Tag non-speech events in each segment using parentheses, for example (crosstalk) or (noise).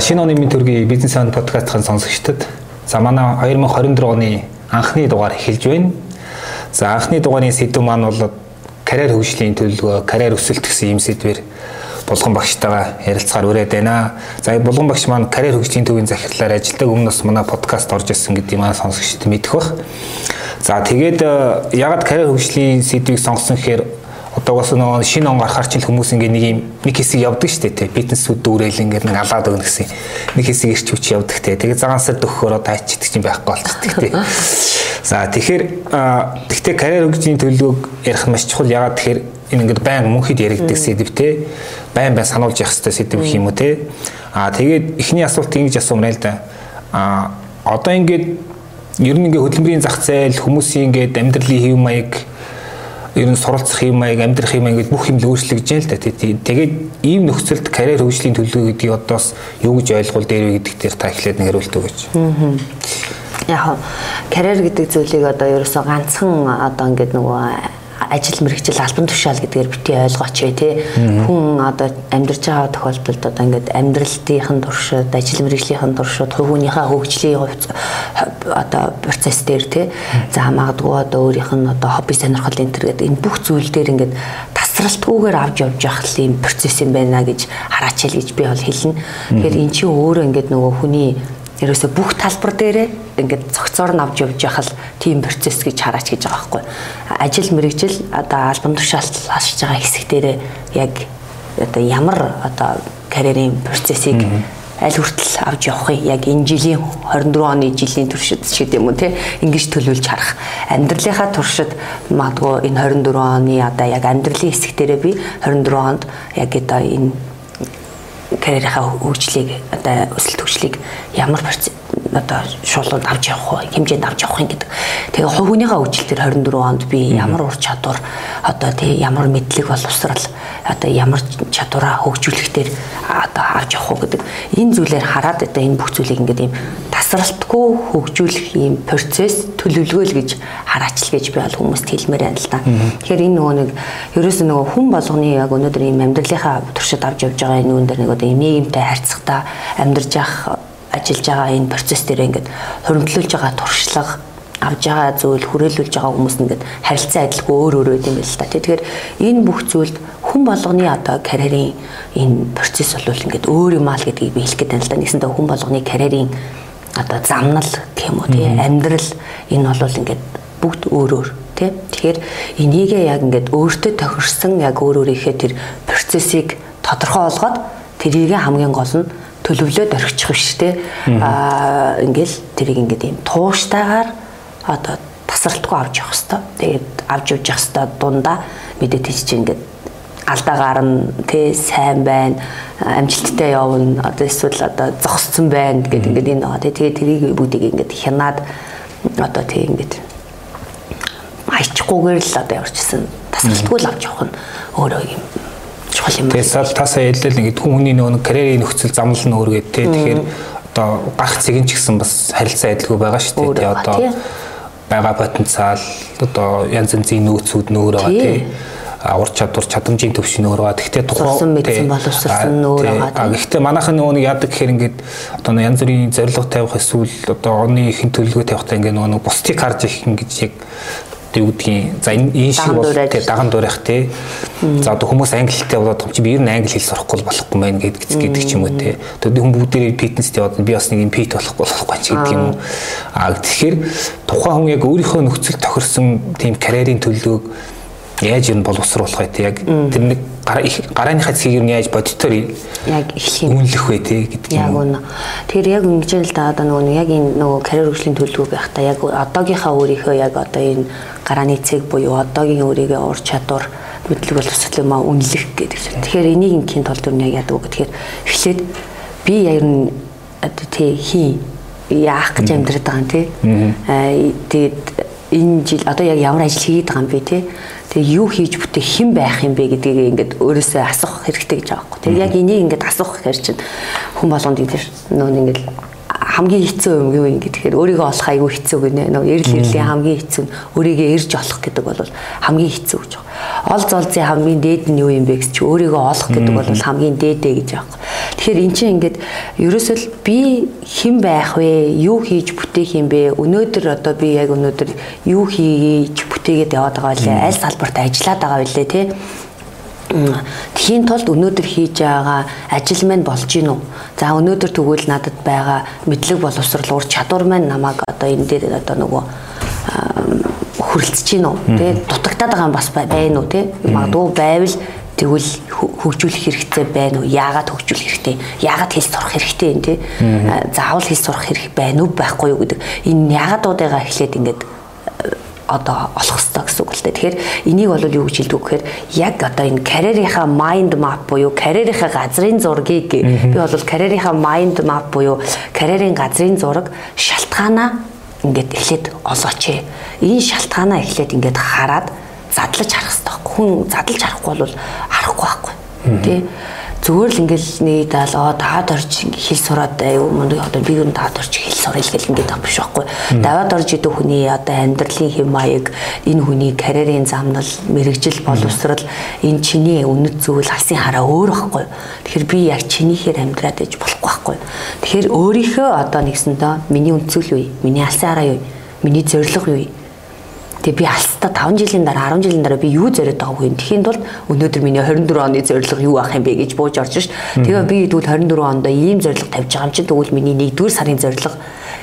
Шинэ оны минь төргийн бизнес ан подкастын сонсогчдод за манай 2024 оны анхны дугаар эхэлж байна. За анхны дугаарын сэдв маань бол карьер хөгжлийн төлөвлөгөө, карьер өсөлт гэсэн юм сэдвэр булган багштайгаа ярилцахаар өрөөд байна. За булган багш маань карьер хөгжлийн төвийн захирлаар ажилладаг өмнөөс манай подкаст орж ирсэн гэдэг маань сонсогчд мэдэх бах. За тэгээд ягаад карьер хөгжлийн сэдвийг сонгосон гэхээр одоогоос нөгөө шинэ он гарахаар ч хүмүүс ингээ нэг юм нэг хэсэг явдаг штэ тий бизнесүүд дүүрэл ингээ нэг алаад өгнө гэсэн. Нэг хэсэг ирч хүч явдаг тий тэгээ цагаан сар дөхөхөөрөө тайчдаг юм байхгүй болцдог тий (laughs) за тэгэхээр тэгтээ карьер хөгжлийн төлөвлөгөөг ярих маш чухал. Ягаад тэгэхээр энэ ингээ баян мөнхөд яригддаг сэдв тий байн байн сануулж явах хэрэгтэй сэдв гэх юм уу тий а тэгээд эхний асуулт ингэж асуумраа л да. А одоо ингээд ер нь ингээ хөдөлмөрийн зах зээл хүмүүсийн ингээд амьдралын хэв маяг ер нь суралцах юм аяг амьдрах юм аяг бүх юм л өөрчлөгдөж байна л да. Тэгээд ийм нөхцөлд карьер хөгжлийн төлөвлөгөө гэдгийг одоос юу гэж ойлгуул дээр вэ гэдэг дээр та эхлээд нэг хариулт өгөөч. Яг карьер гэдэг зүйлийг одоо ерөөсөө ганцхан одоо ингээд нөгөө ажил мэрэгжил албан тушаал гэдгээр бити ойлгооч вэ те хүн одоо амьдарч байгаа тохиолдолд одоо ингээд амьдралтынхын туршид ажил мэрэгжлийнхэн туршид хүнийхээ хөгжлийн хувьд одоо процесс дээр те за магадгүй одоо өөрийнх нь одоо хобби сонирхол энэ төр гэдэг энэ бүх зүйл дээр ингээд тасралтгүйгээр авч явж явах юм процесс юм байна гэж хараач хэл гэж би бол хэлнэ. Тэгэхээр эн чинь өөрөө ингээд нөгөө хүний ерөөсө бүх талбар дээрээ ингээд цогцоор нь авч явж яхал тийм процесс гэж хараач гэж байгаа байхгүй. Ажил мэрэгжил одоо албан тушаалт хашиж байгаа хэсэг дээрээ яг одоо ямар одоо карьерийн процессыг аль хүртэл авч явахыг яг энэ жилийн 24 оны жилийн туршид ч гэдэм үү те ингэж төлөвлөж харах. Амьдралынхаа туршид магадгүй энэ 24 оны одоо яг амьдралын хэсэг дээрээ би 24 онд яг одоо энэ карьерийнхаа хөгжлийг одоо өсөлт хөгжлийг ямар одоо шуулууд авч явах хэмжээнд авч явах юм гэдэг. Тэгээ хүнийхээ хөгжил төр 24 онд би ямар ур чадвар одоо тий ямар мэдлэг боловсрал одоо ямар чадвараа хөгжүүлэх дээр одоо авч явах уу гэдэг энэ зүйлээр хараад одоо энэ бүх зүйлийг ингээд юм тасралтгүй хөгжүүлэх юм процесс төлөвлөгөө л гэж хараачл гэж би бол хүмүүст хэлмээр байна л да. Тэгэхээр энэ нөгөө нэг ерөөсөө нөгөө хүн болгоны яг өнөөдөр ийм амьдралынхаа туршид авч явж байгаа энэ үүн дээр нэг одоо нийгэмтэй харьцахтаа амьдарч явах ажиллаж байгаа энэ процесс дээр ингээд хуримтлуулж байгаа туршлага авж байгаа зүйл хүрээлүүлж байгаа хүмүүс ингээд харилцан адилгүй өөр өөр байд юм байна л та. Тэгэхээр энэ бүх зүйлд хүн болгоны одоо карьерийн энэ процесс бол ингээд өөр юм аа л гэдгийг би хэлэх гэдэг юм л да. Нэгсэндээ хүн болгоны карьерийн одоо замнал гэх юм уу тий амьдрал энэ бол ингээд бүгд өөр өөр тий. Тэгэхээр энийгээ яг ингээд өөртөө тохирсон яг өөр өөрийнхөө тэр процессыг тодорхой болгоод тэрийг хамгийн гол нь төлөвлөөд орхичих биш те. Аа ингээл тэрийг ингээд юм тууштайгаар одоо тасралтгүй авч явах хэвээр тэгээд авч явж явах хэвээр дундаа мэдээ тийч ингээд алдаа гарна тий сайн байна амжилттай явна одоо эсвэл одоо зогссон байна гэдэг ингээд энэ байгаа тий тэгээд тэрийг бүгдийг ингээд хянаад одоо тий ингээд хайчихгүйгээр л одоо явчихсан. Тасралтгүй л авч явах нь өөрөө юм чухал юм. Тэгээд та сая хэллээ нэг хүн хүний нөгөө карьерийн нөхцөл замнал нь өөргээд те тэгэхээр одоо гарах цэгэн ч гэсэн бас харилцаа адилгүй байгаа шүү дээ. Одоо байгаа потенциал одоо янз янзын нөөцүүд нөр байгаа те ур чадвар чадамжийн төвш нөр байгаа. Гэхдээ тухайн мэдсэн боловсрсан нөр байгаа. Гэхдээ манайхан нөгөө нэг яадаг гэхээр ингээд одоо янз бүрийн зорилго тавих эсвэл одоо оны ихэнх төлөвлөгөө тавихтаа ингээд нөгөө бусдыг харж их ингэж яг юу гэдгийг за энэ шиг бол тэгээ даган дуурайх те. За одоо хүмүүс англитэй болоод том чи би ер нь англи хэл сурахгүй болохгүй мэн гэдэг гэдэг ч юм уу те. Тэгээд хүн бүгдээрээ фитнест яваад би бас нэг юм фит болохгүй болохгүй ч гэдэг юм уу. А тэгэхээр тухайн хүн яг өөрийнхөө нөхцөл тохирсон тийм карьерийн төлөвлөгөөг яаж юм боловсруулах вэ те яг тэр нэг гарааныхаа цэгийг нь яаж бодитоор яг эхлэх юм үнэлэх вэ те гэдэг юм. Яг үнэ. Тэгэхээр яг ингэж л да одоо нөгөө яг энэ нөгөө карьер хөгжлийн төлөвлөгөө байх та яг одоогийнхаа өөрийнхөө яг одоо энэ гарааны цэг буюу одоогийн өөрийгөө ур чадвар мэдлэг боловсрол юм аа үнэлэх гэдэг чинь. Тэгэхээр энийг ингийн тулд юу яадаг вэ гэхээр эхлээд би яг нь одоо тий хий яах гэж амьдраад байгаа юм тий. Аа тэгээд энэ жил одоо яг ямар ажил хийгээд байгаа юм бэ тий Тэгээ юу хийж бүтээх хэн байх юм бэ гэдгийг ингээд өөрөөсөө асуух хэрэгтэй гэж байгаа байхгүй. Тэгээ яг энийг ингээд асуух хэрэг чинь хүн болгонд ингэ нөө ингээд хамгийн хэцүү юм юу юм гэхээр өөрийгөө олох айгүй хэцүү гинэ. Нөө эрэл эрлийн хамгийн хэцүү нь өөрийгөө эрж олох гэдэг бол хамгийн хэцүү гэж байна. Ол золзын хамгийн дээд нь юу юм бэ гэж чи өөрийгөө олох гэдэг бол хамгийн дээдээ гэж байна. Тэгэхээр эн чинь ингээд ерөөсөө л би хэн байх вэ? Юу хийж бүтээх юм бэ? Өнөөдөр одоо би яг өнөөдөр юу хийж бүтээгээд яваад байгаа вэ? Аль салбарт ажиллаад байгаа вэ те? Тхийн тулд өнөөдөр хийж байгаа ажил маань болж гин үү? За өнөөдөр тэгвэл надад байгаа мэдлэг боловсрал ур чадвар маань намайг одоо энэ дээр одоо нөгөө хүрэлцэж гин үү? Тэ дутагтаад байгаа юм бас байна уу те? Магадгүй байвал тэгвэл хөгжүүлэх хэрэгтэй байна уу? Яагаад хөгжүүлэх хэрэгтэй? Яагаад хэл сурах хэрэгтэй юм те? Заавал хэл сурах хэрэг байна уу байхгүй юу гэдэг. Энэ яагаадуудаа эхлээд ингээд одоо олох хэрэгтэй гэсэн үг л дээ. Тэгэхээр энийг бол юу гэж хэлдэг вэ гэхээр яг одоо энэ карьерийнхаа mind map буюу карьерийнхаа газрын зургийг би бол карьерийнхаа mind map буюу карьерийн газрын зураг шалтгаанаа ингээд эхлээд олооч. Энэ шалтгаанаа эхлээд ингээд хараад задлаж харах хэрэгтэй. Хүн задлаж харахгүй бол харахгүй байхгүй. Тэ зүгээр л ингээл нэг даалгаа даад орж хэл сураад аюу мундаг одоо би юу даад орж хэл сурал гэл ингээд авах биш байхгүй. Даваад орж идэх хүний одоо амьдралын хэм маяг энэ хүний карьерийн замнал мэрэгжил боловсрал энэ чиний үнэт зүйл алсын хараа өөр байхгүй. Тэгэхээр би яг чинийхээр амьдраад иж болохгүй байхгүй. Тэгэхээр өөрийнхөө одоо нэгсэндээ миний үнцөл юу? Миний алсын хараа юу? Миний зорилго юу? Тэгээ би алстаа 5 жилийн дараа 10 жилийн дараа би юу зориод байгааг вэ? Тэхийн тулд өнөөдөр миний 24 оны зорилго юу ах юм бэ гэж бууж орж шв. Тэгээ би тэгвэл 24 онд ийм зорилго тавьж байгаа юм чинь тэгвэл миний 1-р сарын зорилго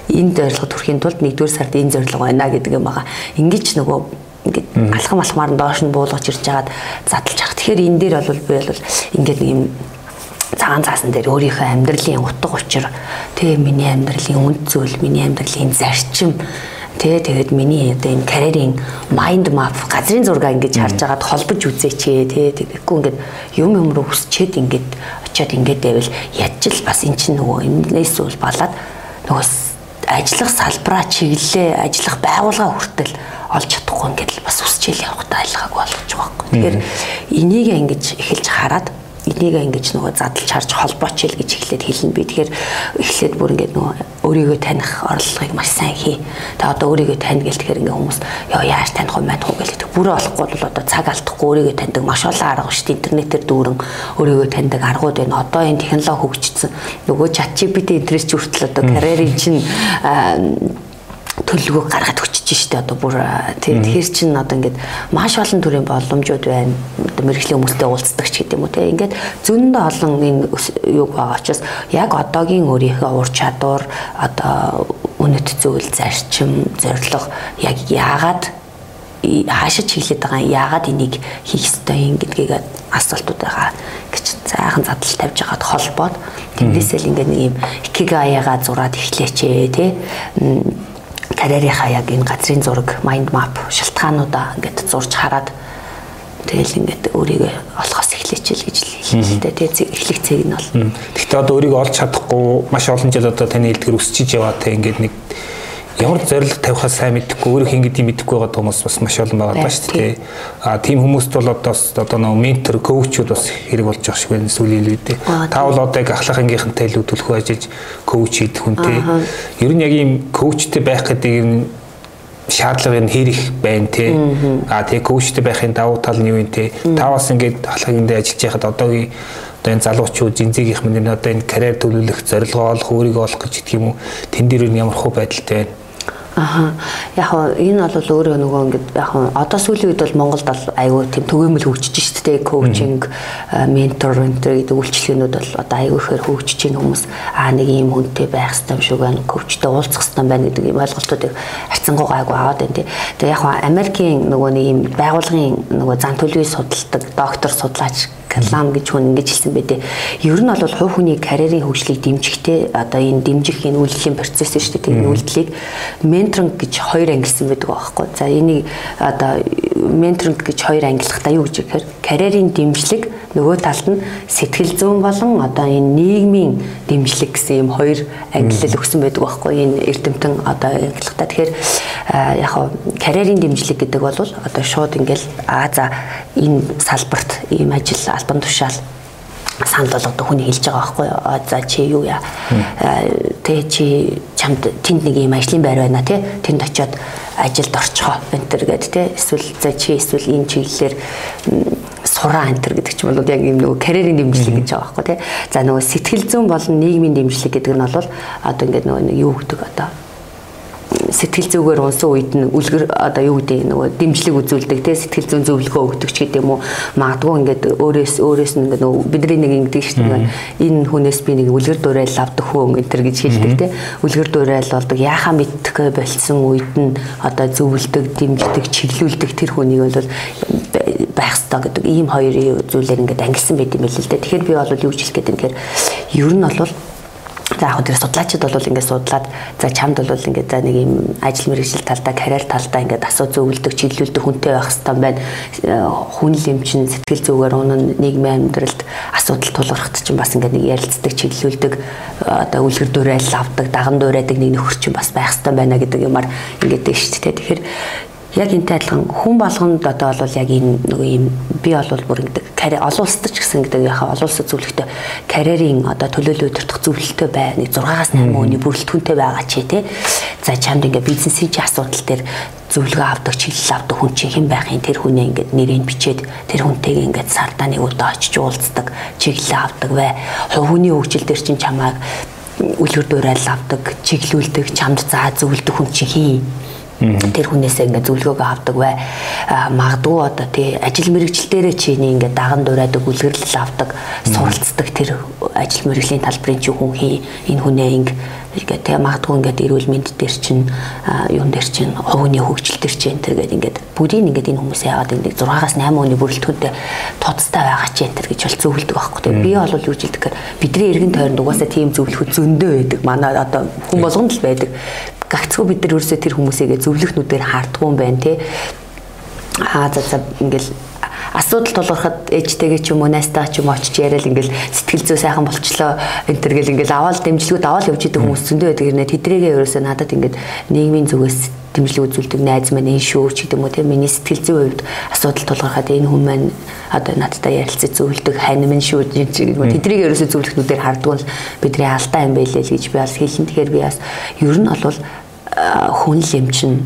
энэ зорилго төрхийн тулд 1-р сард энэ зорилго байна гэдэг юм байгаа. Ингиж нөгөө ингээд алхам алхмаар нь доош нь буулгаж ирж хагаад задлж ах. Тэгэхээр энэ дээр бол би бол ингээд нэг юм цагаан цаасан дээр өөрийнхөө амьдралын утга учир тэгээ миний амьдралын үнд зүйл, миний амьдралын зарчим Тэ тэгээд миний одоо энэ карьерийн mind map газрын зураг ингэж харж агаад холбож үзээч ээ тэ тэгэхгүй ингээд юм юм руу хүсчээд ингээд очиод ингээд байвал ядч л бас эн чинь нөгөө энэс үл балаад нөгөө ажиллах салбараа чиглэлээ ажиллах байгууллага хүртэл олж чадахгүй ингээд бас үсчээл явах тайлгааг болгож байгаа байхгүй. Тэгэхээр энийг ингэж эхэлж хараад энийг ингэж нөгөө задлж харж холбооч ил гэж эхлээд хэлнэ би. Тэгэхээр эхлээд бүр ингээд нөгөө өөрийгөө таних орлогыг маш сайн хий. Тэгээ одоо өөрийгөө тань гэл тэгэхээр ингээд хүмүүс ёо яаж таних вэ мэдэх үү гэдэг. Бүрээ олохгүй бол одоо цаг алдахгүй өөрийгөө таньдаг маш олон арга шүү дээ. Интернетээр дүүрэн өөрийгөө таньдаг аргууд байна. Одоо энэ технологи хөгжсөн. Нөгөө чат GPT интернет ч хүртэл одоо карьерийн чинь төлөвлөгөө гаргаад өчөж штэ одоо бүр тийм тэгэхээр чин одоо ингээд маш олон төрлийн боломжууд байна. Мэрэгжлийн хүмүүстэй уулздаг ч гэдэг юм уу тийм ингээд зөндөө олон юг байгаа учраас яг одоогийн өөрийнхөө ур чадвар одоо үнэт зүйл зарчим зорилго яг яагаад хаашаа чиглээд байгаа яагаад энийг хийх ёстой юм гэдгийг асуултууд байгаа гэж цаахан задлал тавьж байгаад холбоод. Тэндээсээ л ингээд нэг юм икигаяга зураад эхлэеч тий карьерийнхаа яг энэ газрын зураг, mind map шалтгаануудаа ингээд зурж хараад тэгэл ингээд өөрийгөө олохоос эхлэчихэл гэж хэлээ. Тэгээ эхлэх цэг нь бол. Гэхдээ одоо өөрийгөө олж чадахгүй маш олон жил одоо таны илтгэр өсчихөж яваа те ингээд нэг ямар зорилго тавихаас сайн мэдэхгүй өөрөө хин гэдгийг мэдэхгүй байгаа хүмүүс бас маш олон байгаа даа шүү дээ. А тийм хүмүүст бол одоо одоо нэг ментор, коучуд бас хэрэг болж байгаа шиг байна сүүлийн үедээ. Та бол одоо яг ахлахынгийнхантай илүү төлхөө ажиллаж коуч хийх хүнтэй. Ер нь яг ийм коучтэй байх гэдэг юм шаардлага нь хэрэг байна те. А тэгээ коучтэй байхын давуу тал нь юу юм те. Та бас ингээд ахлагиндээ ажиллаж байхад одоогийн одоо энэ залуучууд зинзигийнх минь одоо энэ карьер төлөвлөх зорилгоо олох өөрийгөө олох гэж гэдэг юм уу тэн дээр ямар хөө байдалтай байна Аха. Яг энэ бол өөрөө нөгөө ингээд яг одоо сүүлийн үед бол Монголд бол айгүй тийм төгөөмөл хөгжиж шүү дээ. Коучинг, ментор гэдэг үйлчлэгнүүд бол одоо айгүй ихээр хөгжиж чинь хүмүүс аа нэг ийм хүнтэй байх хэрэгтэй юм шиг байна. Коучтой уулзах хэрэгтэй байна гэдэг ийм ойлголтуудыг харьцангуйгаа айгүй аваад байна тий. Тэгээ яг Америкийн нөгөө нэг ийм байгууллагын нөгөө зан төлөвийг судалдаг доктор судлаач Калам гэж хүн ингэж хэлсэн байдэ. Ер нь бол хувь хүний карьерийн хөгжлийг дэмжихтэй одоо энэ дэмжих энэ үйлдлийн процесс шүү дээ. Тэгээ үйлдэлийг менторинг гэж хоёр ангилсан байдаг байхгүй. За энийг одоо менторинг гэж хоёр ангилахдаа юу гэж ихээр карьерийн дэмжлэг нөгөө талд нь сэтгэл зүйн болон одоо энэ нийгмийн дэмжлэг гэсэн юм хоёр ангиллал өгсөн байдаг байхгүй. Энэ эрдэмтэн одоо ангилахдаа тэгэхээр яг карьерийн дэмжлэг гэдэг бол одоо шууд ингээл аа за энэ салбарт ийм ажил албан тушаал санал болгодог хүний хэлж байгаа байхгүй юу. За чи юу яа. Тэ чи чамд тэнд нэг юм ажлын байр байна тий. Тэнд очиод ажилд орчихоо энэ төр гэд тий. Эсвэл за чи эсвэл энэ чиглэлээр сураа энтер гэдэг ч бол яг юм нөгөө карьерийн дэмжлэг гэж байгаа байхгүй тий. За нөгөө сэтгэл зүйн болон нийгмийн дэмжлэг гэдэг нь бол одоо ингээд нөгөө юу гэдэг одоо сэтгэл зүгээр унсан үед нь үлгэр одоо юу гэдэг нөгөө дэмжлэг үзүүлдэг те сэтгэл зүйн зөвлөгөө өгдөг ч гэдэм үү магадгүй ингээд өөрөөс өөрөөс нь ингээд нөгөө бидний нэг ингэдэг шүү дээ. Энэ хүнээс би нэг үлгэр дуурайл авдаг хүн энэ төр гэж хэлдэг те үлгэр дуурайл болдог. Яхаа мэдхгүй болцсон үед нь одоо зөвлөдөг дэмждэг чиглүүлдэг тэр хүнийг бол байх ёстой гэдэг ийм хоёр зүйлээр ингээд ангилсан байт юм байл л дээ тэгэхээр би бол юу ч хэлэх гээд юм гэхээр ер нь бол За яг тэр судлаачид бол ингээд судлаад за чамд бол ингээд за нэг юм ажил мэргэжил талдаа карьер талдаа ингээд асуу зөвлөдөг чиглүүлдэг хүнтэй байх хэрэгтэй байна. Хүн лэмчин сэтгэл зүгээр унан нийгмийн амьдралд асуудал тулгархад чинь бас ингээд нэг ярилцдаг чиглүүлдэг одоо үлгэр дуурайл авдаг даган дуурайдаг нэг нөхөр чинь бас байх хэрэгтэй байна гэдэг юмар ингээд дээ шүү дээ. Тэгэхээр яг энтэй адилхан хүн болгонд одоо бол яг энэ нөгөө юм би бол бүр ингэдэг карьер олон улсад ч гэсэн гэдэг яхаа олон улсад зөвлөхтэй карьерийн одоо төлөөлөл өдөртөх зөвлөлтөө бай нэг 6-аас 8 өдрийн бүрэлдэхүүнтэй байгаа ч тий. За чамд ингээ бизнесийн асуудал дээр зөвлөгөө авдаг чиглэл авдаг хүн чинь хэн байхын тэр хүнээ ингээд нэрийг бичээд тэр хүнтэйгээ ингээд сардаа нэг удаа очиж уулздаг чиглэл авдаг бай. Хувийн хөгжил дээр чинь чамайг үлгэр дуурайл авдаг чиглүүлдэг чамд заа зөвлөдөг хүн чинь хин тэр хүнээсээ ингээд зөвлөгөөгөө авдаг бай. Магадгүй одоо тий ажил мэргэжил дээрээ чиний ингээд даган дураадаг үлгэрлэл авдаг, суралцдаг тэр ажил мэргэжлийн талбарын чи хүн хий энэ хүнээ ингээд ингээд тэгээ магадгүй ингээд эрүүл мэнд дээр чинь юун дээр чинь хувийн хөгжил дээр чинь энэ төргээд ингээд бүгдийг ингээд энэ хүмүүс яагаад ингээд 6-аас 8 өдрийн бүрэлдэхүүнтэй тооцтой байгаа ч энэ төр гэж бол зөвлөдөг байхгүй тэгээ би бол юу жилдэг гэхээр бидний эргэн тойронд угаасаа тийм зөвлөхөд зөндөө байдаг. Манай одоо хүн болгонд л байдаг. Гагцгүй бид нар ерөөсөө тэр хүмүүсээгээ зөвлөхнүүдээр хаардгүй юм байна те. Аа за за ингээл асуудал тулгархад ээжтэйгээ ч юм уу найстаа ч юм очиж яриад ингээл сэтгэл зүй сайхан болчлоо. Энэ төр гэл ингээл аваад дэмжлэгүүд аваад явж идэг хүмүүс зөндөө байдаг. Хэрнээ тэдрээгээ ерөөсөө надад ингээд нийгмийн зүгээс дэмжлэг үзүүлдэг найз маань энэ шүү ч гэдэг юм уу тийм миний сэтгэл зүйн хувьд асуудал тулгархад энэ хүн маань одоо надтай ярилцаж зөвлөдөг хань минь шүү гэдэг юм тэднийг ерөөсөө зөвлөхнүүдээр хардгуул. Бидний алдаа юм байлээ л гэж би бас хэлэн. Тэгэхээр би бас ер нь бол хүн л юм чинь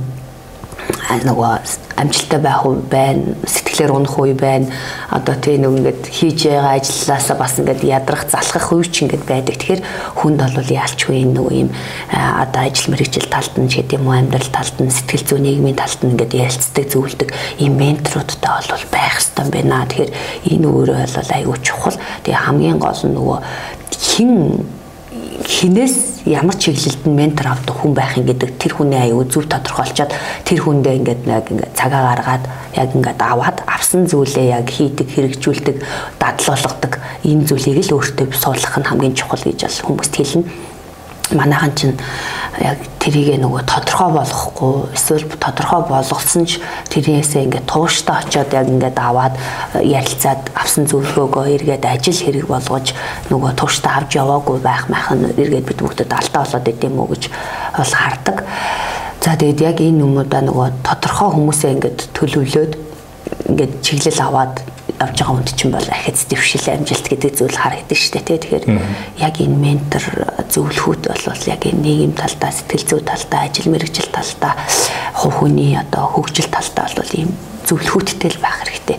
нөгөө амжилттай байх уу байна сэтгэлээр унах уу байна. Одоо тийм нэг ингээд хийж байгаа ажилласаа бас ингээд ядрах залхах үе ч ингээд байдаг. Тэгэхээр хүнд бол яалчгүй нөгөө юм? Одоо ажил мэргэжил талд нь ч гэдэм үү амьдрал талд нь сэтгэл зүй нийгмийн талд нь ингээд ярилцдаг зөвлөдөг ийм менторудтай бол байх хэрэгтэй байна. Тэгэхээр энэ өөрөө бол айгүй чухал. Тэгээ хамгийн гол нь нөгөө хин хинээс ямар чиглэлд нь ментор авдаг хүн байх юм гэдэг тэр хүний аюу зөв тодорхойлцоод тэр хүндээ ингээд яг ингээд цагаа гаргаад яг ингээд аваад авсан зүйлээ яг хийдэг хэрэгжүүлдэг дадлуулгадаг ийм зүйлийг л өөртөө суулгах нь хамгийн чухал гэж бол хүмүүст хэлнэ манайхан чинь яг тэрийг нөгөө тодорхой болгохгүй эсвэл тодорхой болгосон ч тэрээсээ ингээд тууштай очиод яг ингээд аваад ярилцаад авсан зөвлөгөөгөө эргээд ажил хэрэг болгож нөгөө тууштай авч яваагүй байх мах нь эргээд бид бүгдэд алдаа болоод идэм үү гэж бол хардаг. За тэгээд яг энэ юмудаа нөгөө тодорхой хүмүүсээ ингээд төлөвлөөд ингээд чиглэл аваад явж байгаа хүнд чинь бол ахиц дэвшил амжилт гэдэг зүйл харагдаж штэ тий тэгэхээр яг энэ ментор зөвлөхүүд бол яг энэ нийгэм талдаа сэтгэл зүй талдаа ажил мэргэжил талдаа хувь хүний одоо хөгжил талдаа бол ийм зөвлөхүүдтэй л байх хэрэгтэй.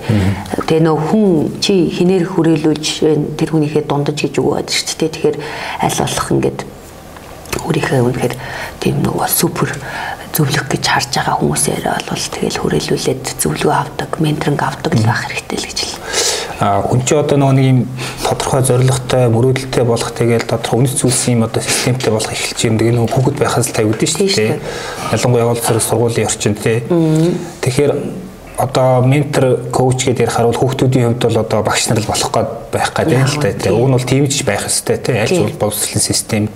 Тэгээ нөө хүн чи хинээр хүрээлүүлж тэр хүнийхээ дундаж гэж өгөөд шүү дээ. Тэгэхээр аль болох ингээд өөрийнхөө үнэхээр тийм нөгөө супер зөвлөх гэж харж байгаа хүмүүсээр бол тэгэл хүрээлүүлээд зөвлөгөө авдаг, менторинг авдаг л байх хэрэгтэй л гэж л. А хүн чи одоо нөгөө нэг юм тодорхой зорилготой, мөрөөдөлтэй болох тэгэл тодорхой үнэт зүйлсэн юм одоо системтэй болох эхэлж юм. Тэгээ нөгөө хүүхэд байхаас л тавигдсан шүү дээ. Ялангуяа явал зэрэг сургуулийн орчинд тий. Тэгэхээр одоо ментор коуч гэдээ ярихаар бол хүүхдүүдийн хувьд бол одоо багш нар л болох гээд байх гэдэг л та. Уг нь бол тийм ч байх ёстой тийм. Аль зүйл боловсролын системд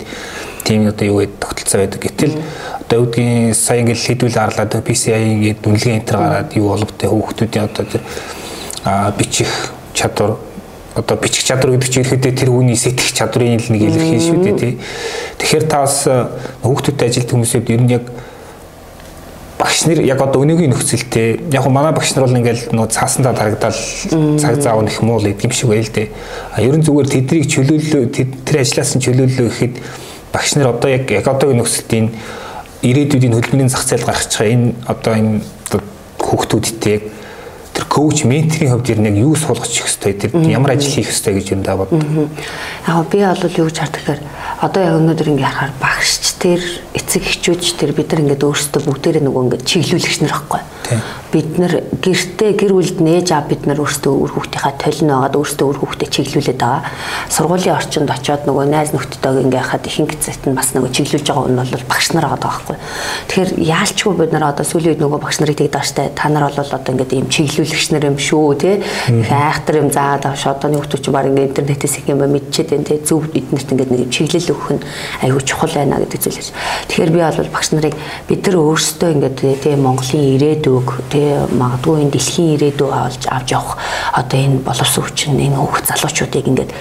тийм одоо юу гэдэг тогтолцоо байдаг. Гэтэл одоо үүдгийн сая ингээл хэдүүл арлаад PCI-ийн гээд үнэлгээ энтер гараад юу боловтой хүүхдүүдийн одоо тэр бичих чадвар одоо бичих чадвар гэдэг чинь ихэд тэр хүний сэтгэх чадрын л нэг илэрхийлэл шүү дээ тий. Тэгэхээр та бас хүүхдүүдтэй ажилт хүмүүсэд ер нь яг багш нар яг одоо өнөөгийн нөхцөлтэй яг манай багш нар бол ингээл нөө цаасандаа дарагдал цаг заав нэх муул гэдэг юм шиг байл дээ. А ерөн зүгээр тэднийг чөлөөлөө тэр ажилласан чөлөөлөө гэхэд багш нар одоо яг яг одоогийн нөхцөлтийн ирээдүйдийн хөдөлмөрийн зах зээл гаргаж байгаа энэ одоо энэ хүүхдүүдтэй тэр коуч менторийн хувьд ер нь яг юу суулгачих хэвтэй тэр ямар ажил хийх хэвтэй гэж юм да бод. Яг би бол юу гэж хардаг гэхээр одоо яг өнөөдөр ингээ харахаар багшч тэр эцэг эхчүүд тэр бид нар ингээд өөрсдөө бүгдээрээ нөгөө ингээд чиглүүлэгч нар байхгүй. Бид нар гэртээ гэр бүлд нээж аа бид нар өөрсдөө үр хүүхдийнхаа толино байгаад өөрсдөө үр хүүхдээ чиглүүлээд байгаа. Сургуулийн орчинд очиод нөгөө найз нөхдөдөө ингээ хахад ихэнх зэт нь бас нөгөө чиглүүлж байгаа нь бол багш нар байгаа байхгүй. Тэгэхээр яалчгүй бид нар одоо сүүлийн үед нөгөө багш нарыг тэгдэг штэ та нар бол одоо ингээд ийм чиглүүлэгч нар юм шүү тий. Их айхтар юм заагаад авш одоо нэг хүмүүс чинь баг ингээд интернетээс их юм мэдчихэд байна тий. Зөв эднэрт ингээд нэг чиглэл өгөх нь айгүй чухал байна гэдэг зүйлээс. Тэгэхээр би бол багш нарыг бид нар өөрсдөө ингээд тий Монголын ирээдүг тий магадгүй энэ дэлхийн ирээдүй авч авч явах одоо энэ боловсон хүчин энэ хүүхд залуучуудыг ингээд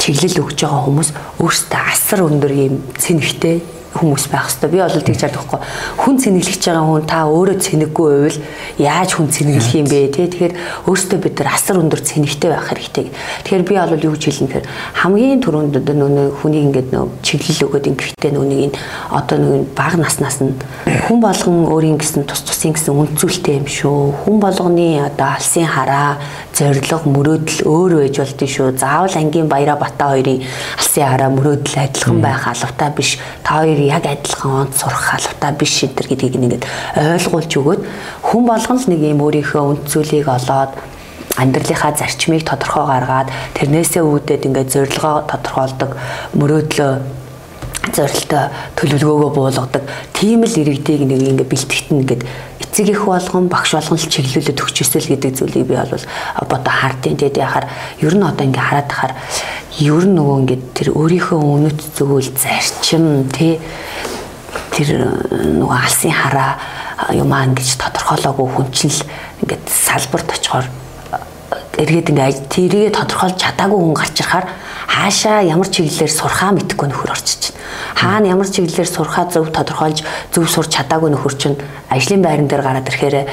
чиглэл өгж байгаа хүмүүс өөрсдөө асар өндөр юм цэнэгтэй хүмүүс байх хэвээр. Би бол тэгж чаддаг байхгүй. Хүн цэнэглэж байгаа хүн та өөрөө цэнэггүй байвал яаж хүн цэнэглэх юм бэ те. Тэгэхээр өөртөө бид нар асар өндөр цэнэгтэй байх хэрэгтэй. Тэгэхээр би бол юу гэж хэлнэ гэхээр хамгийн түрүүнд нөө хүнийг ингээд нөө чиглэл өгөөд ингэхдээ нүунийг энэ одоо нэг баг наснаас нь хүн болгон өөрийн гэсэн тус тусын гэсэн үнцүүлтэй юм шүү. Хүн болгоны одоо алсын хараа зориг мөрөөдөл өөр байж болдгий шүү. Заавал ангийн баяра бата хоёрын алсын хараа мөрөөдөл адилхан байх алавтай биш. Та хоёр яг адилхан онц сурах алавтай биш энэ төр гэдгийг ингээд ойлгуулж өгөөд хүн болгон л нэг юм өөрийнхөө үндсүүлийг олоод амьдралынхаа зарчмыг тодорхой гаргаад тэрнээсээ үүдээд ингээд зорилгоо тодорхойлдог мөрөөдлөө зорилттой төлөвлөгөөгөө буулгадаг тийм л иргэдийг нэг ингээ бэлтгэхтэн ингээд эцэг их болгон багш болгон л чиглүүлээд өгчөөсөл гэдэг зүйлийг би бол бодо хардیں۔ Тэгээд яхаар ер нь одоо ингээ хараад тахаар ер нь нөгөө ингээ тэр өөрийнхөө үнэт зүгэл зарчим тий тэр нөгөө алсын хараа юмаа ингэж тодорхойлоогүй хүн чинь л ингээд салбарт очихоор эргээд ингээ тэрийгэ тодорхойлж чадаагүй хүн гарч ирахаар хаашаа ямар чиглэлээр сурхаа мэдэхгүй нөхөр орчиж байна. Хаана ямар чиглэлээр сурхаа зөв тодорхойлж зөв сурч чадаагүй нөхөр чинь ажлын байран дээр гараад ирэхээр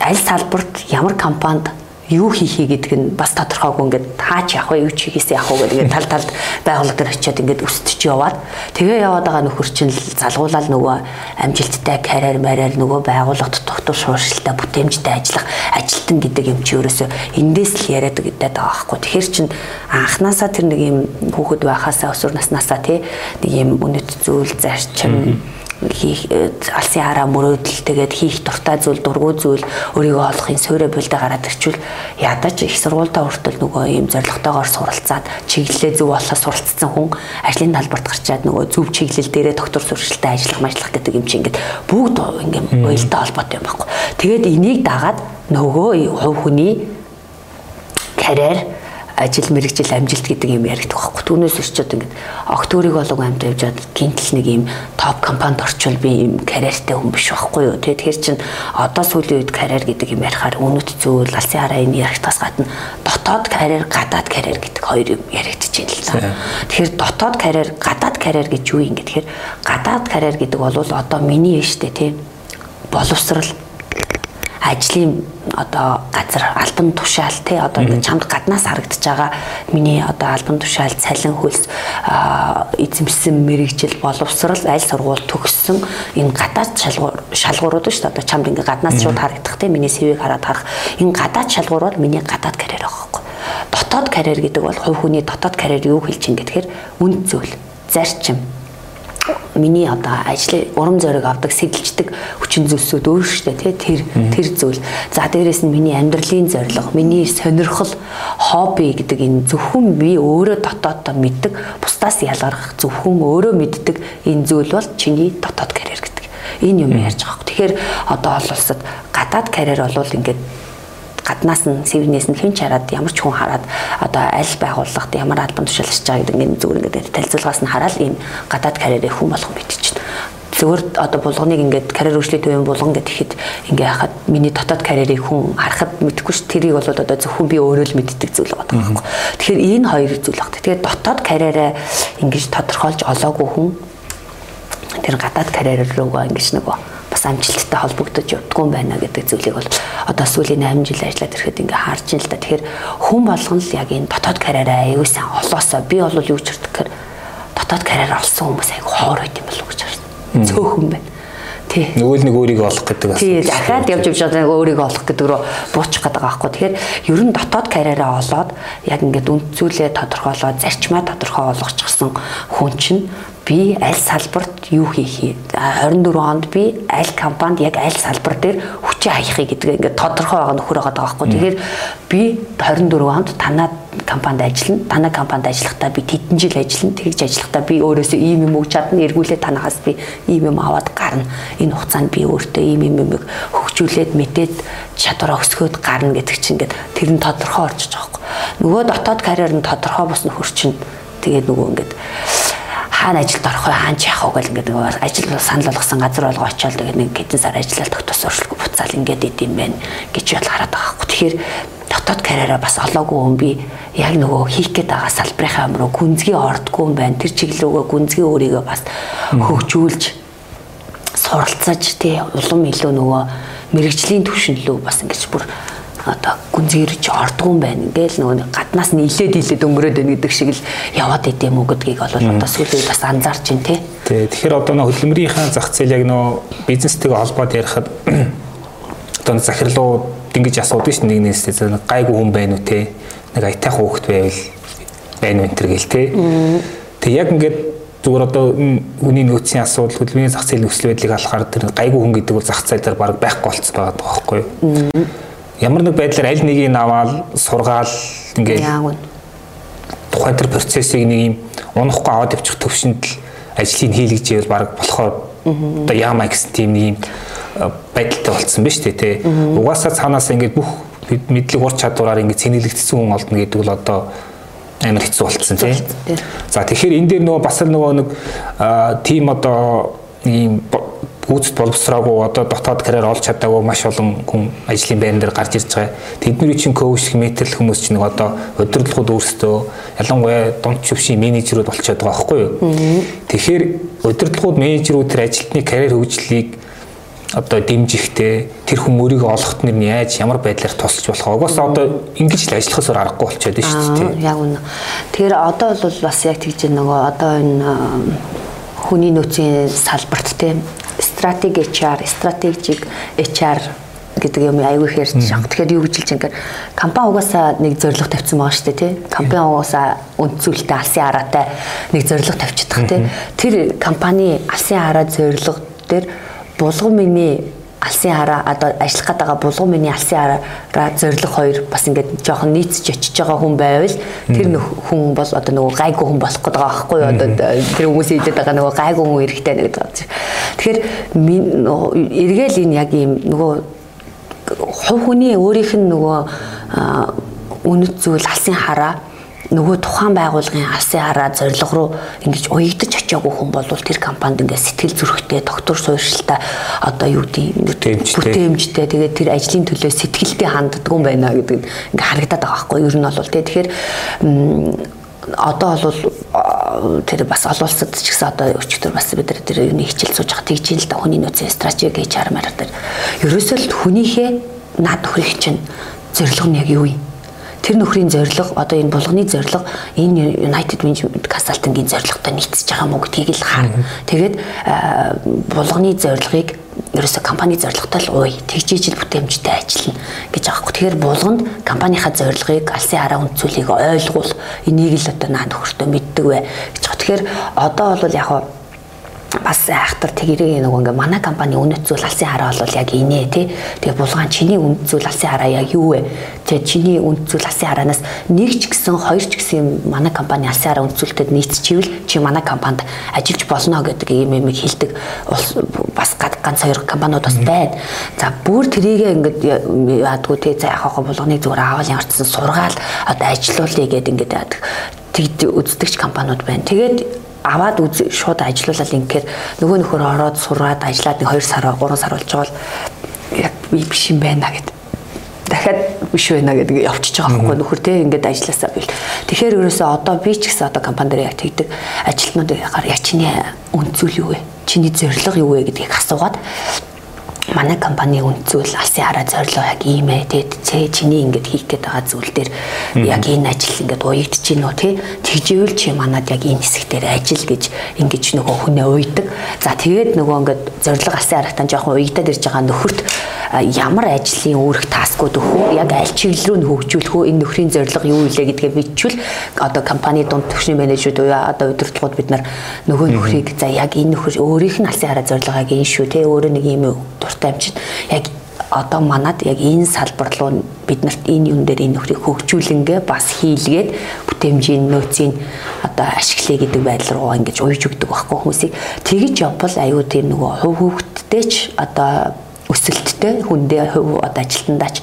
аль салбарт ямар компанид юу хийхээ гэдэг нь бас тодорхойгүй ингээд таач явах вэ? Юу ч хийхээс явах уу гэдэг тал талд байгууллага дээр очиод ингээд өсөж яваад тэгээ яваад байгаа нөхөр чинь залгуулаад нөгөө амжилттай карьер марьяар нөгөө байгууллагад доктор шууршилтай бүтээмжтэй ажиллах ажилтан гэдэг юм чи ерөөсөө эндээс л яриад гэдэг байгаа байхгүй. Тэгэхээр чин анханасаа тэр нэг юм хүүхэд байхасаа өсвөр наснаасаа тий нэг юм үнэт зүйл зарчим хийх э, алсын хараа мөрөөдөл тэгээд хийх дуртай зүйл дургүй зүйл өөрийгөө олохын суурэ бүлдэ гараад ирчүүл ядаж их сургуультай хүртэл нөгөө ийм зоригтойгоор суралцаад чиглэлээ зөв болохоос суралцсан хүн ажлын талбарт гарчаад нөгөө зөв чиглэл дээрээ доктор сургалтад ажиллах ажиллах гэдэг юм чи ингээд бүгд ингээм уялдаа холбоотой юм байхгүй. Тэгээд энийг дагаад нөгөө хувь хүний карьер ажил мэрэгжил амжилт гэдэг юм яригдах байхгүй. Түүнээс өччод ингээд октөөрийг болов амт явжаад гинтл нэг юм топ компанид орчвол би юм карьертэй хүн биш байхгүй юу. Тэгэхээр чин одоо сүүлийн үед карьер гэдэг юм ярихаар өнөт зүйл алсын хараа энэ яригтаас гадна дотоод карьер, гадаад карьер гэдэг хоёр юм яригдчихэж байна л да. Тэгэхээр дотоод карьер, гадаад карьер гэж юу юм гэхээр гадаад карьер гэдэг бол одоо миний юм штэ тийм боловсрал ажлын одоо газар альбан тушаал тий одоо чамд гаднаас харагдаж байгаа миний одоо альбан тушаал цалин хөлс эзэмшсэн мэрэгжил боловсрал аль сургууль төгссөн энэ гадаад шалгуур шалгуурууд шүү дээ. Одоо чамд ингээд гаднаас шууд харагдах тий миний CV-г хараад харах. Энэ гадаад шалгуур бол миний гадаад карьер байхгүй дотоод карьер гэдэг бол хувь хүний дотоод карьер юу хэлж ин гэхээр үнд зүйл зарчим миний одоо ажлын урам зориг авдаг сэтэлждэг хүчин зүйлсүүд өөр штэ тий тэр тэр зүйл. За дээрэс нь миний амьдралын зорилго, миний сонирхол, хобби гэдэг энэ зөвхөн би өөрөө дотооддоо мэддэг, бусдаас ялгарх зөвхөн өөрөө мэддэг энэ зүйл бол чиний дотоод карьер гэдэг. Энэ юм ярьж байгаа. Тэгэхээр одоо ол улсад гадаад карьер бол ингээд гаднаас нь сэвнээс нь хэн ч хараад ямар ч хүн хараад одоо аль байгууллагт ямар албан тушаалж байгаа гэдэг ингээд зүгээр ингээд танилцуулгаас нь хараад ийм гадаад карьерийг хүн болгон мэдчихэв зөвөр одоо булганыг ингээд карьер хөгжлийн төвийн булган гэдэг ихэд ингээ хахад миний дотоод карьерийг хүн харахад мэдэхгүй ш тэрийг бол одоо зөвхөн би өөрөө л мэддэг зүйл байгаа байхгүй. Тэгэхээр энэ хоёр зүйл багт. Тэгэхээр дотоод карьераа ингэж тодорхойлж олоогүй хүн тэр гадаад карьер руугаа ингэж нөгөө бас амжилттай холбогдож явдггүй байна гэдэг зүйлийг бол одоо сүүлийн 8 жил ажиллаад ирэхэд ингээ харж ин л да. Тэгэхээр хүн болгон л яг энэ дотоод карьераа аягүй сайн олоосоо би бол юу ч хэрэг дотоод карьер олсон хүмүүс аягүй хоор байт юм болов уу гэж харсан. Цөөхөн байна. Нөгөө л нэг өөрийгөө олох гэдэг бас. Тий, дахиад явж явж байгаа өөрийгөө олох гэдэг рүү буучих гэдэг байхгүй. Тэгэхээр ер нь дотоод карьераа олоод яг ингээд үндцүүлээ тодорхойлоод зарчмаа тодорхой болгочихсон хүн чинь би аль салбарт юу хийх 24 онд би аль компанид яг аль салбар дээр хүчээ хаях гэдэг ингээд тодорхой байгаа нөхөр байгаа байхгүй. Тэгэхээр би 24 онд танаа компанид ажиллана. Танаа компанид ажиллахдаа би тэдэн жил ажиллана. Тэгж ажиллахдаа би өөрөөсөө ийм юм өгч чадна. Эргүүлээ танаас би ийм юм аваад гарна. Энэ хугацаанд би өөртөө ийм юм юм хөгжүүлээд мэдээд чадвараа өсгөөд гарна гэдэг чинь ингээд тэр нь тодорхой орчиж байгаа байхгүй. Нөгөө дотоод карьер нь тодорхой босны хөрчин тэгээд нөгөө ингээд хаана ажилд орох вэ хаан яах вэ гэл ингээд ажил санал болгосон газар болго очиод тэгээд нэг хэдэн сар ажиллаад тогтоос уршилгүй буцаал ингээд идэм байх гэж ял хараад байгаа байхгүй. Тэгэхээр дотоод карьераа бас олоогүй хүн би яг нөгөө хийх гээд байгаа салбарынхаа өмнө гүнзгий ордгүй юм байна. Тэр чиглэлөөгөө гүнзгий өөрийгөө бас хөгжүүлж суралцаж тий улам илүү нөгөө мэрэгжлийн түвшинлөө бас ингэж бүр одоо гүнзгийрч ордгоо байна. Ингээл нөгөө гаднаас нь илээд илээд өнгөрөөд байна гэдэг шиг л яваад идэм үү гэдгийг бол одоо сүүлийн бас анзаарч байна тий. Тий. Тэгэхээр одоо нөгөө хөдөлмөрийнхаа зах зээл яг нөгөө бизнестэйгээ холбоод ярихад (clears throat) одоо захирлууд ингэж асуудаг шүү дээ нэгнээс тий. Гайгүй хүн байна уу тий. Нэг аятайх хөөхт байвал байна уу энэ төр гэл тий. Тэг яг ингээд зүгээр одоо хүний нөөцийн асуудал хөдөлмөрийн зах зээлийн нөхцөл байдлыг алхахаар тэр гайгүй хүн гэдэг бол зах зээл дээр баг байхгүй болцсон байгаа байхгүй юу ямар нэг байдлаар аль нэгийг аваад сургаал ингээд тухайн тэр процессыг нэг юм унахгүй аваад явчих төвшөнд л ажлыг хийлгэж ивэл баг болохоор одоо яамаа гэсэн тийм нэг юм байдалтай болцсон биз дээ тий. Угаасаа цаанаас ингээд бүх мэдлэг ур чадвараар ингээд цэнэглэгдсэн хүн олдно гэдэг бол одоо амар хэцүү болцсон тий. За тэгэхээр энэ дээр нөгөө бас л нөгөө нэг тийм одоо ийм гүйцэд боловсроогүй одоо дотоод карьер олж чадаагүй маш олон хүн ажлын байран дээр гарч ирж байгаа. Тэдний чинь коуч мэтрэл хүмүүс чинь нэг одоо удирдлагууд өөрсдөө ялангуяа дунд төвшин менежерүүд болчиход байгаа байхгүй юу. Тэгэхээр удирдлагууд менежерүүд тэр ажилтны карьер хөгжлийг одоо дэмжихтэй тэр хүн өөрийгөө олохт нэр нь яаж ямар байдлаар тусалж болох? Угаасаа одоо ингэж л ажиллахаас өөр аргагүй болчиход байна шүү дээ. Яг үнэ. Тэгэхээр одоо бол бас яг тэгж нөгөө одоо энэ хүний нөөцийн салбарт тийм стратеги HR, стратегик HR гэдэг юм аягүй хэрж байгаа. Тэгэхээр юу гэж хэлж байгаа компани угаасаа нэг зорилго тавьсан байгаа шүү дээ тий. Компани угаасаа үндсүүлэлтээ алсын хараатай нэг зорилго тавьчихдаг тий. Тэр компани алсын хараа зорилго дээр булган миний алсын хараа одоо ажиллах гээд байгаа булган миний алсын хараа зориг хоёр бас ингээд жоохон нийцж очиж байгаа хүн байвал тэр хүн бол одоо нөгөө гайгүй хүн болох гээд байгаа байхгүй юу? Одоо тэр хүмүүс хэлээд байгаа нөгөө гайгүй хүн эрэхтэй нэг гэдэг. Тэгэхээр эргээл энэ яг ийм нөгөө хувь хүний өөрийнх нь нөгөө үнэт зүйл алсын хараа нөгөө тухайн байгууллагын алсын хараа зорилго руу ингэж уягдаж очиагүй хүн бол тэр компанид ингээд сэтгэл зүрэхтэй доктор суурьшилтай одоо юу гэдэг бүтээмжтэй. тэгээд тэр ажлын төлөө сэтгэлтэй ханддаг юм байна гэдэг ингээд харагдаад байгаа байхгүй юу ер нь бол тэгэхээр одоо бол тэр бас олуулсад ч гэсэн одоо өчтөр бас бид нар тэр юуны хичээл сууж байгаа. Тэгж л да хүний нөөцийн стратеги гэж хармаар тэр. Ерөөсөө л хүнийхээ над хүрэх чинь зорилго нь яг юу юм тэр нөхрийн зорилго одоо энэ булганы зорилго энэ United Management Consulting-ийн зорилготой нийцэж байгаа мó гэдгийг л харна. Тэгээд булганы зорилгыг ерөөсө компани зорилготой л ууй тэгжиж л бүтээмжтэй ажиллана гэж байгаа хэрэг. Тэгэхээр булганд компанийхаа зорилгыг алсын хараа үнцүүлийг ойлгуул энийг л одоо наа нөхөртөө мэддэг вэ гэж. Тэгэхээр одоо бол яг бас айхтар тэгэрэг нэг ингээ манай компани үнэт зүйл алсын хараа бол яг инээ тий. Тэгээ булгаан чиний үнэт зүйл алсын хараа яг юу вэ? Тэгээ чиний үнэт зүйл алсын хараанаас нэг ч гэсэн хоёр ч гэсэн манай компани алсын хараа үнэт нийцчихвэл чи манай компанид ажиллаж болно гэдэг юм юм хэлдэг бас ганц хоёр компаниуд бас байна. За бүр тэрийгээ ингээд яадгүй тий за яхаа булганы зүгээр авал ямарчсан сургаал одоо ажилуулъя гэдэг ингээд яадаг тэгд үздэгч компаниуд байна. Тэгээд аваад үз шууд ажилуулаад ингээд нөгөө нөхөр ороод сураад ажиллаад нэг 2 сар 3 сар болж байгаа бол яг би биш юм байна гэд дахиад биш байна гэдэг явчихж байгаа байхгүй нөхөр те ингээд ажилласаа бил. Тэгэхээр ерөөсөө одоо би ч гэсэн одоо компани дээр яг тэгдэг ажилтнуудыг ягаар яг чиний үн зүйл юу вэ? Чиний зорилго юу вэ гэдгийг асуугаад манай компани үнцүүл алсын хараа зорилго яг ийм ээ. Тэгээд цээ чиний ингээд хийх гээд байгаа зүйл дээр яг энэ ажил ингээд уягдж гин үү тий тэгжээвэл чи манад яг энэ хэсэг дээр ажил гэж ингэж нөгөө хүнээ уйдаг. За тэгээд нөгөө ингээд зорилго алсын хараагтаа жоохон уягдаад ирж байгаа нөхөрт ямар ажлын үүрэг таскууд өгөх үү яг аль чиглэл рүү нь хөгжүүлэх үү энэ нөхрийн зорилго юу илээ гэдгээ мэдчихвэл одоо компани дунд төвшний менежүүд уу одоо удирдлагууд бид нар нөгөө нөхрийг за яг энэ нөхөр өөрийнх нь алсын хараа зорилгоо яг энэ шүү те. Өөрөө нэг юм дуртай чинь яг одоо манад яг энэ салбар руу биднэрт энэ юм дээр энэ нөхрийг хөгжүүлэнгээ бас хийлгээд бүтээмжийн нөөцийн одоо ашиглая гэдэг байдал руу ингэж уйж өгдөг байхгүй хүмүүсийг тэгэж явбал аюу тийм нөгөө хувь хөвгтдээ ч одоо өсөлттэй хүндээ хувь одоо ажилтандаач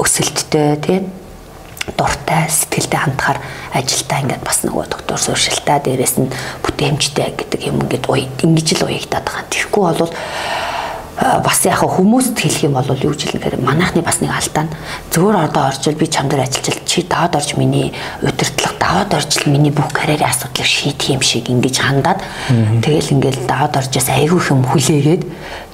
өсөлттэй тийм дуртай сэтгэлтэй хандахаар ажилдаа ингээд бас нөгөө доктор сууршилтаа дээрэс нь бүтээмжтэй гэдэг юм ингээд уй ингэж л уягдаад байгаа. Тэгэхгүй бол бас яг хүмүүст хэлэх юм бол юу ч хэлнээр манайхны бас нэг алдаа нь зөвөр одоо оржил би чам дээр ажиллаж чи даваад орж миний удирдлага даваад орж миний бүх карьерийн асуудлыг шийдэх юм шиг ингэж хандаад тэгэл ингээл даваад оржээс айгүй юм хүлээгээд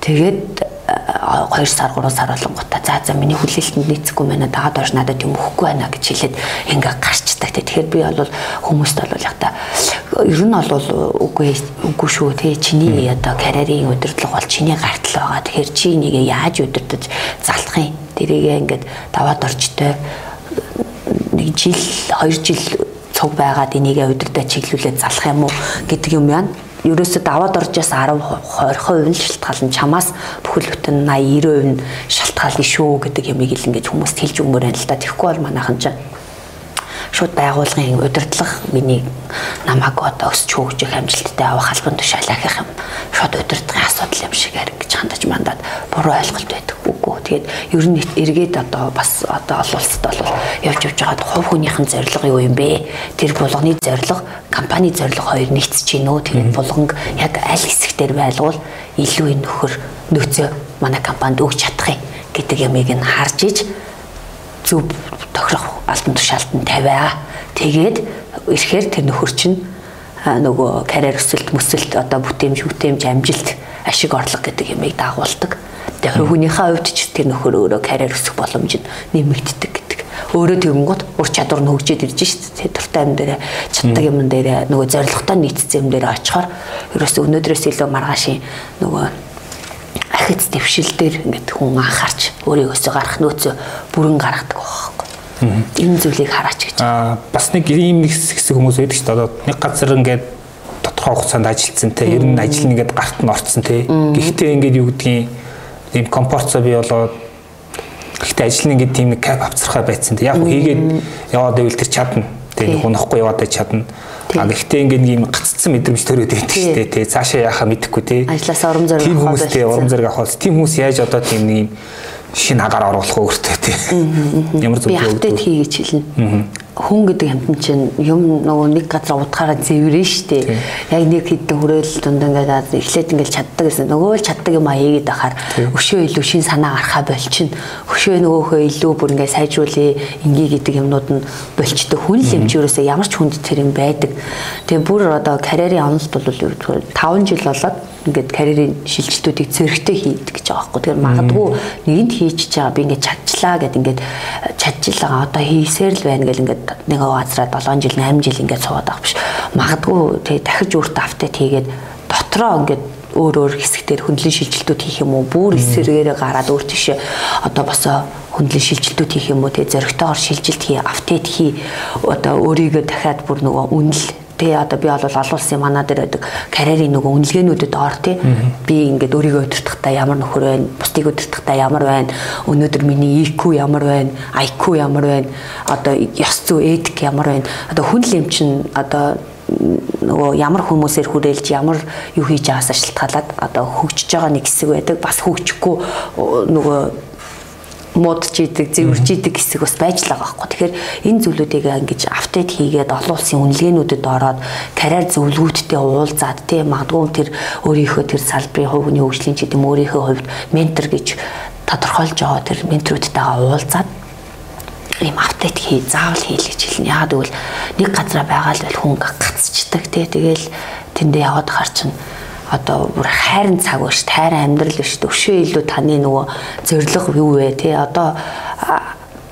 тэгээд 2 сар 3 сар болонгуудаа за за миний хүлээлтэнд нийцэхгүй байна дагаад орж надад юм өгөхгүй байна гэж хэлээд ингээ гарчдаг. Тэгэхээр би бол хүмүүст бол яг та ер нь бол үгүй үгүй шүү те чиний одоо карьерийн удирдлага бол чиний гартал байгаа. Тэгэхээр чи энийг яаж удирдах залах юм? Тэрийгээ ингээд даваад орчтой нэг жил 2 жил цуг байгаад энийг удирдах чиглүүлээд залах юм уу гэдэг юм яа ерөөсөд даваад оржоос 10 20% нь шалтгаалan чамаас бүхэл бүтэн 80 90% нь шалтгаална шүү гэдэг ямиг ил ингэж хүмүүст хэлж өгмөр байна л да. Тэгэхгүй бол манайхан чинь шууд байгуулгын удирдлага миний намайг одоо өсч хөгжих амжилттай авах албан тушаал ахих юм шууд удирдлагын асуудал юм шиг ингэж хандаж мандаад буруу ойлголт байдаг үгүй. Тэгээд ер нь эргээд одоо бас одоо олон улсад бол явж явж байгаад хувь хүнийхэн зорилго юу юм бэ? Тэр булганы зорилго, компани зорилго хоёр нийцэж гин үү? Тэгээд булганг яг аль хэсэгтэр байлгуул илүү энэ нөхөр нөөцөө манай компанид өгч чадах юм гэдэг ямыг нь харж иж зөв тохирох албан тушаалтанд тавиа. Тэгээд ирэхээр тэр нөхөр чинь нөгөө карьер өсөлт мөсөлт одоо бүтээмж бүтээмж амжилт ашиг орлого гэдэг ямыг дагуулдаг. Тэгээ хувийнхээ хувьд ч тэр нөхөр өөрөө карьер өсөх боломж нь нэмэгддэг гэдэг. Өөрөө тэгэнгუთ ур чадвар нь хөгжиж ирж шít дуртай юм дээр чаддаг юм дээр нөгөө зорилготой нийцсэн юм дээр очихоор ерөөсөө өнөөдрөөс илүү маргаашийн нөгөө ахиц дэвшил дээр ингээд хүн анхаарч өөрийгөөсөө гарах нөөцөө бүрэн гаргадаг байхгүй. Энэ зүйлийг хараач гэж. Аа бас нэг ийм нэг хэсэг хүмүүс байдаг ч одоо нэг газар ингээд тодорхой хугацаанд ажилласан те ер нь ажил нэгээд гарт нь орцсон те. Гэхдээ ингээд юу гэдгийг ийм комфортцоо бий болоод гэхдээ ажил нь ингээд тийм нэг кап авцрахаа байцсан те. Яг хийгээд яваад байвал тэр чадна. Тэг унахгүй яваад чадна. А гэхдээ ингээд нэг юм гаццсан мэдрэмж төрөөд байдаг шүү дээ. Тэ цаашаа яхаа мэдэхгүй те. Ажлаасаа урам зориг авах. Тийм хүмүүс те урам зориг авах. Тийм хүмүүс яаж одоо тийм нэг юм шин агаар оруулах өөртөө тий. Ямар зүйл? Би апдейт хий гэж хэлнэ. Хүн гэдэг амтан чинь юм нөгөө нэг газар утгаараа зэврэн штэ. Яг нэг хэдэн хүрээл дунд ингээд эхлээд ингээд чаддаг гэсэн. Нөгөө л чаддаг юм аа хийгээд ахаар өшөө илүү шин санаа гарахаа болчин. Өшөө нөгөөхөө илүү бүр ингээд сайжруулъя ингээ гэдэг юмнууд нь болчдөг. Хүн л юм чи ерөөсөө ямар ч хүнд тэр юм байдаг. Тэгээ бүр одоо карьерийн онолт бол 5 жил болоод ингээд карьерийн шилжилтүүдийг зөрөгтэй хийдэг гэж байгаа байхгүй. Тэгэхээр магадгүй нэгэнд хийчихэж байгаа би ингээд чадчлаа гэд ингээд чадчихлаа. Одоо хийсээр л байна гэл ингээд нэг газараа 7 жил 8 жил ингээд суугаад байгаа биш. Магадгүй тэг дахиж өөртөө автет хийгээд дотроо ингээд өөр өөр хэсэгтэр хөндлөн шилжилтүүд хийх юм уу? Бүр эсрэгээрээ гараад өөр тийшээ одоо босоо хөндлөн шилжилтүүд хийх юм уу? Тэг зөрөгтэйгээр шилжилт хий автет хий. Одоо өөрийгөө дахиад бүр нөгөө үнэл тий одоо би бол олон улсын манаа дээр байдаг карьерийн нөгөө үнэлгээнүүдэд ор тий би ингээд өөрийгөө өдөртөхтэй ямар нөхөр байна бусдыг өдөртөхтэй ямар байна өнөөдөр миний IQ ямар байна IQ ямар байна одоо ёс зүй этик ямар байна. Одоо хүн л юм чин одоо нөгөө ямар хүмүүсээр хүрээлж ямар юу хийж байгаас шалтгаалаад одоо хөгжиж байгаа нэг хэсэг байдаг. Бас хөгжихгүй нөгөө муудж идэг, зэвэрж идэг хэсэг бас байж л байгаа байхгүй. Тэгэхээр энэ зүйлүүдийг ингэж апдейт хийгээд олон улсын үнэлгээнүүдэд ороод карьер зөвлөгөөгчтэй уулзаад тийм магадгүй тэр өөрийнхөө тэр салбарын хувийн хөгжлийн ч гэдэм өөрийнхөө хувьд ментор гэж тодорхойлж байгаа тэр менторуудтайгаа уулзаад ийм апдейт хий заавал хийл гэж хэлнэ. Яагаад гэвэл нэг газараа байгаа л хүн гацчдаг тий. Тэгэл тэндээ яваад хар чинь одоо бүр хайрын цаг биш тайран амьдрал биш өшөө илүү таны нөгөө зориг юу вэ те? Одоо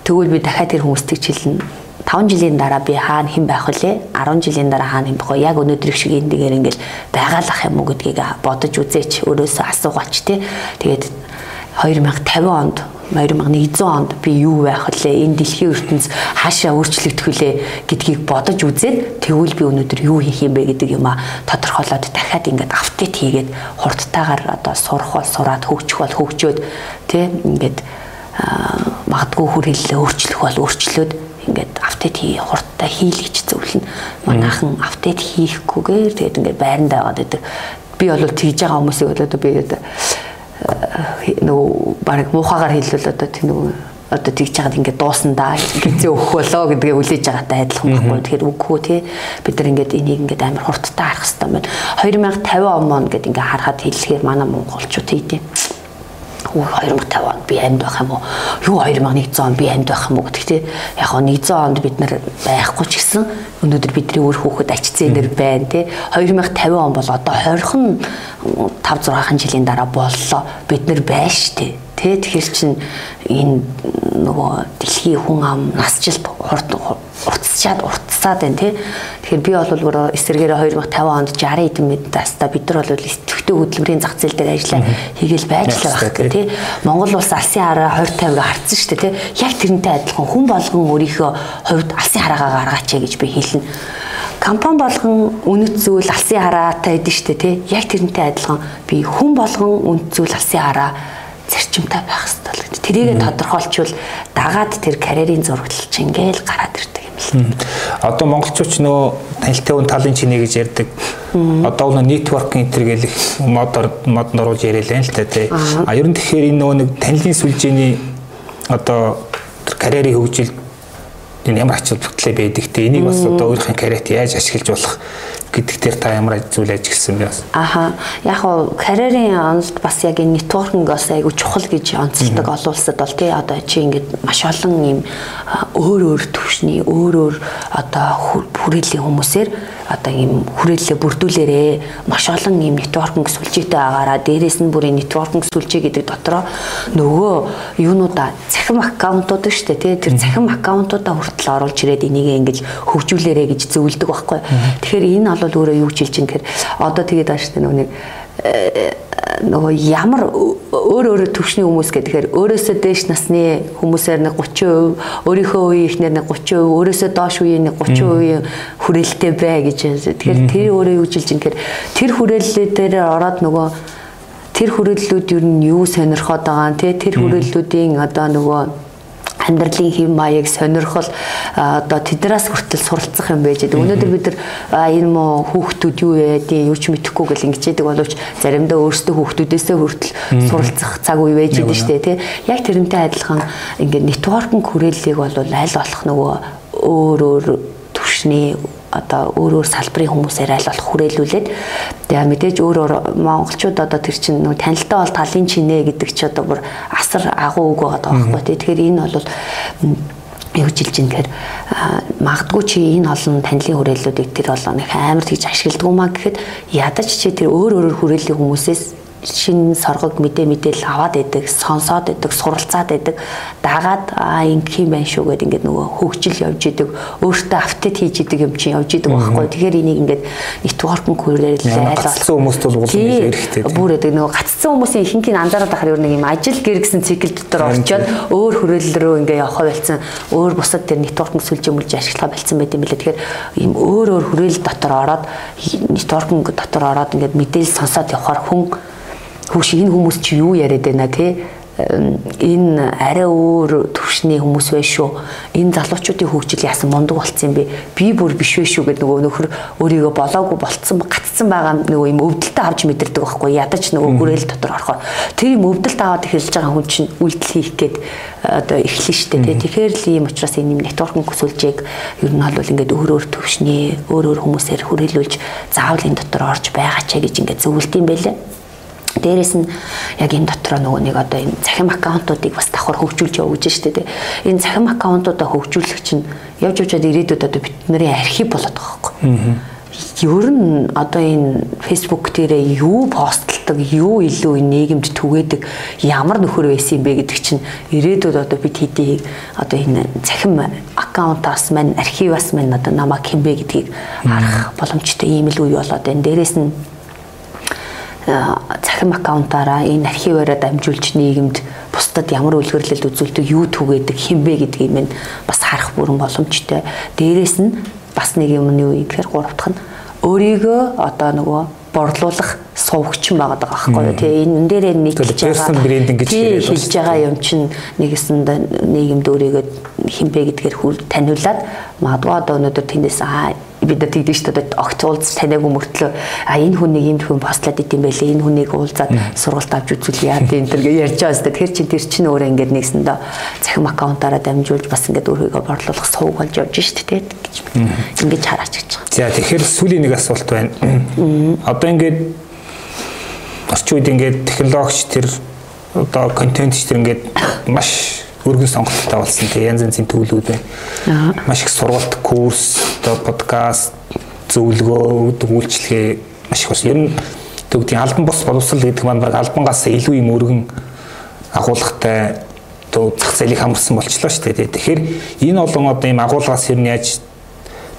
тэгвэл би дахиад тэр хүмүүстийг чилнэ 5 жилийн дараа би хаана хэн байх вүлээ 10 жилийн дараа хаана хэн байх вэ яг өнөөдрийг шиг эндгээр ингээл байгаалах юм уу гэдгийг бодож үзээч. Өөрөөсөө асуугаач те? Тэгээд 2050 онд 2100 онд би юу байх вүлээ? Энэ дэлхийн ертөнц хаашаа өөрчлөгдөх вүлээ гэдгийг бодож үзээд тэгвэл би өнөөдөр юу хийх юм бэ гэдэг юм а? Тодорхойлоод дахиад ингээд апдейт хийгээд хурдтайгаар одоо сурах бол сураад хөгжих бол хөгжөөд тий ингээд магадгүй хүр хэллээ өөрчлөх бол өөрчлөөд ингээд апдейт хий хурдтай хийлгэж зөвлөн. Манайхан апдейт хийхгүйгээр тэгээд ингээд байрандаа байгаад байдаг. Би бол тэгж байгаа хүмүүсийг бол би нөгөө баг муухагаар хэлвэл одоо тийм нөгөө одоо тэгж чагаад ингээд дуусандаа гизээ өгөх болоо гэдгээ үлээж байгаатай адилхан байхгүй. Тэгэхээр үгүй тий бид нар ингээд энийг ингээд амар хурдтай харах хэрэгтэй байна. 2050 он гэд ингээд харахад хэллэхээр манай монголчууд хийдэм 2050 онд би амьд байх юм уу? Юу 2100 онд би амьд байх юм уу тийм. Яг гоо 100 онд бид нар байхгүй ч гэсэн өнөөдөр бидний өөр хүүхэд ач зээнэр байна тийм. 2050 он бол одоо 20хан 5 6хан жилийн дараа боллоо. Бид нар байна дээ. Тэ тэгэхээр чин энэ нөгөө дэлхийн хүн ам насжилт хурд уртсчаад уртсаад байна тий. Тэгэхээр би бол өөрөө эсэргээрээ 2050 онд 60 эдэн мэд таста бид нар бол идэвхтэй хөдөлмөрийн зах зээл дээр ажиллаа хийгээл байж л байгаа гэх тий. Монгол улс алсын хараа 20 50-ыг харцсан шүү дээ тий. Яг тэрнтэй адилхан хүн болгон өөрийнхөө хувьд алсын хараагаа гаргаач гэж би хэлнэ компани болгон үнэт зүйл алсын хараатай байдэн штэ тий яг тэрнтэй адилхан би хүн болгон үнэт зүйл алсын хараа зарчимтай байх хэрэгтэй л гэж. Тэрийгэ тодорхойлчвал дагаад тэр карьерийн зураглал чинь ингээл гараад ирдэг юм л. Одоо монголчууд ч нөө танилтай хүн талын чинээ гэж ярьдаг. Одоо бол networking энэ гэл их модор модд оруулж яриалаа л та тий. А ер нь тэгэхээр энэ нөгөө нэг танилын сүлжээний одоо карьерийн хөгжил энэ ямар ач холбогдолтой байдаг те энийг бас одоо өөрийнхөө карьерт яаж ашиглаж болох гэдэг дээр та ямар зүйл ажигласан бэ бас? Аха. Яг нь карьерийн онолд бас яг энэ нэтворкинг бас айгу чухал гэж онцлдог олон улсад бол тий одоо чи ингээд маш олон юм өөр өөр төвшний өөр өөр одоо хүрээллийн хүмүүсээр одоо ийм хүрээлэлээ бүрдүүлээрээ маш олон ийм нэтворкинг сүлжээтэй агаараа дээрээс нь бүрийн нэтворкинг сүлжээ гэдэг дотроо нөгөө юунуудаа цахим аккаунтууд шүү дээ тий тэр цахим аккаунтуудаа хүртэл оруулж ирээд энийг ингэж хөгжүүлээрэ гэж зөвлөдөг байхгүй. Тэгэхээр энэ бол өөрөө юу ч хэлж юм гэхээр одоо тэгээд ааш тэ нөгөө нэг нөгөө ямар өөр өөр төвшний хүмүүс гэхээр өөрөөсөө дээш насны хүмүүсээр нэг 30%, өөрийнхөө үеийн ихнэр нэг 30%, өөрөөсөө доош үеийн нэг 30% хүрээлэлтэй бай гэж. Тэгэхээр тэр өөрөө юу жилж юм гэхээр тэр хүрээллээ дээр ороод нөгөө тэр хүрээллүүд юу юу сонирхоод байгаа нь те? Тэр хүрээллүүдийн одоо нөгөө амьдралын хэв маяг сонирхол одоо тэднээс хүртэл суралцах юм байж байгаа. Өнөөдөр бид нар энэ мó хүүхдүүд юу яадیں юу ч мэдэхгүй гэл ингэж яадаг боловч заримдаа өөрсдөө хүүхдүүдээсээ хүртэл суралцах цаг үе байж байгаа шүү дээ тий. Яг тэрнтэй адилхан ингээд нэтворкинг хүрээллийг бол аль болох нөгөө өөр өөр төвшний одоо өөр өөр салбарын хүмүүсээр аль болох хүрээлүүлээд тэгээ мэдээж өөр өөр монголчууд одоо тэр чинь нөө танилтаа бол талын чинээ гэдэг чи одоо бүр асар агуу үг байгаа байхгүй тий Тэгэхээр энэ бол юу жилж ин гэхээр магадгүй чи энэ олон танилын хүрээллүүдийг тэр бол нэг амар тэгж ашигладаг юм а гэхэд ядаж чи тэр өөр өөрөөр хүрээллийн хүмүүсээс шин соргог мэдээ мэдээл аваад идэг, сонсоод идэг, суралцаад идэг, дагаад аа ингэх юм байна шүү гэдэг ингээд нөгөө хөгжил явж идэг, өөртөө апдейт хийж идэг юм чинь явж идэг байхгүй. Тэгэхээр энийг ингээд нэтворкинг хүрээлэл айлгуулсан хүмүүст бол уул хэрэгтэй. Бүр гэдэг нөгөө гаццсан хүмүүсийн ихэнхийг анзаараад байхаар ер нь юм ажил гэр гэсэн цикл дотор орчоод өөр хүрээлэл рүү ингээд явах байлцсан, өөр бусад тэр нэтворкинг сүлжээ мүлж ашиглах байлцсан байт юм билээ. Тэгэхээр ийм өөр өөр хүрээлэл дотор ороод нэтворкинг дотор ороод ингээд мэдээлэл сонсоод явахаар хүн Хүүш энэ хүмүүс чи юу яриад байна те энэ арай өөр төвшний хүмүүс байх шүү. Энэ залуучуудын хөгжил яасан мундаг болцсон юм бэ? Би бүр биш вэ шүү гэдэг нөгөө нөхөр өөрийгөө болоогүй болцсон гацсан байгаа нөгөө юм өвдөлтөд авч мэдэрдэг байхгүй ядаж нөгөө хүрээл дотор орохоор тэр юм өвдөлт аваад эхэлж байгаа хүн чинь үйлдэл хийх гээд одоо эхлэн штэ тий. Тэгэхээр л ийм учраас энэ юм нэтворкинг хүсүүлжээг ер нь бол ингээд өөр өөр төвшний өөр өөр хүмүүсээр хүрээлүүлж заавал энэ дотор орж байгаач гэж ингээд зөвлөлт юм байлаа. Дээрээс нь яг энэ дотроо нөгөө нэг одоо энэ цахим аккаунтуудыг бас давхар хөгжүүлж явуулж штэ тэ. Энэ цахим аккаунтуудаа хөгжүүлэх чинь явж явжаад ирээдүйд одоо бидний архив болоод байгаа байхгүй. ер нь одоо энэ фейсбુક дээрээ юу постлдог, юу илүү нийгэмд түгээдэг, ямар нөхөр байсан юм бэ гэдэг чинь ирээдүйд одоо бид хэдий одоо энэ цахим аккаунтаас мань архиваас мань одоо намайг хэмбэ гэдгийг харах боломжтой ийм л үе болоод байна. Дээрээс нь цахим аккаунтаараа энэ архиваараа дамжуулж нийгэмд бусдад ямар үлгэрлэлд үзүүлдэг, юу түгээдэг, хэмбэ гэдгийг минь бас харах бүрэн боломжтой. Дээрээс нь бас нэг юм нь юу гэхээр гурав дахь нь өөрийгөө одоо нөгөө борлуулах сувгч байгаад байгаа байхгүй юу? Тий энэ дээрээ нийтлж байгаа брендинг гэж хэлж байгаа юм. чинь нэгэсэнд нийгэмд өөрийгөө хинбэ гэдгээр хүл таниулаад магадгүй одоо өнөөдөр тэндээс аа бид нар тэгдэж шүү дээ. Огт уулз таниагүй мөртлөө а энэ хүнийг ийм хүн постлаад идэм байлээ. Энэ хүнийг уулзаад сургалт авч үзүүл яа энэ төр? ярьж байгаа шүү дээ тэр чинь тэр чинь өөрөө ингээд нэгсэндээ цахим аккаунтаараа дамжуулж бас ингээд өөрийгөө борлуулах сувг болж явж шүү дээ гэж ингэж хараач гэж байгаа. За тэгэхээр сүүлийн нэг асуулт байна. Одоо ингээд орчин үед ингээд технологич тэр одоо контентч тэр ингээд маш өргөн сонголттой болсон. Тэгээ янз янзын төлөвлүүд байна. Маш их сургалт, курс, одоо подкаст, зөвлөгөө, үйлчлэгээ маш их болсон. Ер нь төгдийн албан бус боловсрал гэдэг маань баг албангаас илүү юм өргөн агуулгатай одоо зах зээлийг хамарсан болчлоо шүү дээ. Тэгэхээр энэ олон одоо ийм агуулгаас ер нь яаж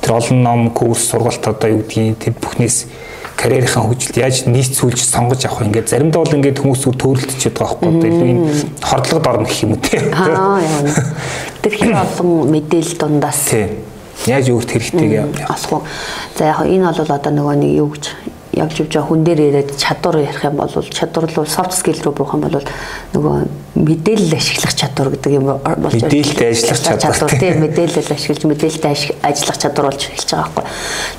тэр олон ном, курс, сургалт одоо юу гэдгийг тэр бүхнээс карьерийнхаа хөгжилд яаж нийцүүлж сонгож авах вэ? Ингээд заримдаа бол ингээд хүмүүс зүр төөрөлдөж байгаа байхгүй юу? Илүү юм хордлогод орно гэх юм үү те. Аа яа. Тэр хэр олон мэдээлэл дундаас. Тийм. Яаж өөрт хэрэгтэйг олох вэ? За яг энэ бол одоо нөгөө нэг юу гэж явж явж хүн дээр яриад чадвар ярих юм бол чадвар л soft skill руу буух юм бол нөгөө мэдээлэл ашиглах чадвар гэдэг юм болж байна. Мэдээлэлтэй ажиллах чадвар тийм мэдээлэл ашиглаж мэдээлэлтэй ажиллах чадвар болж эхэлж байгаа байхгүй.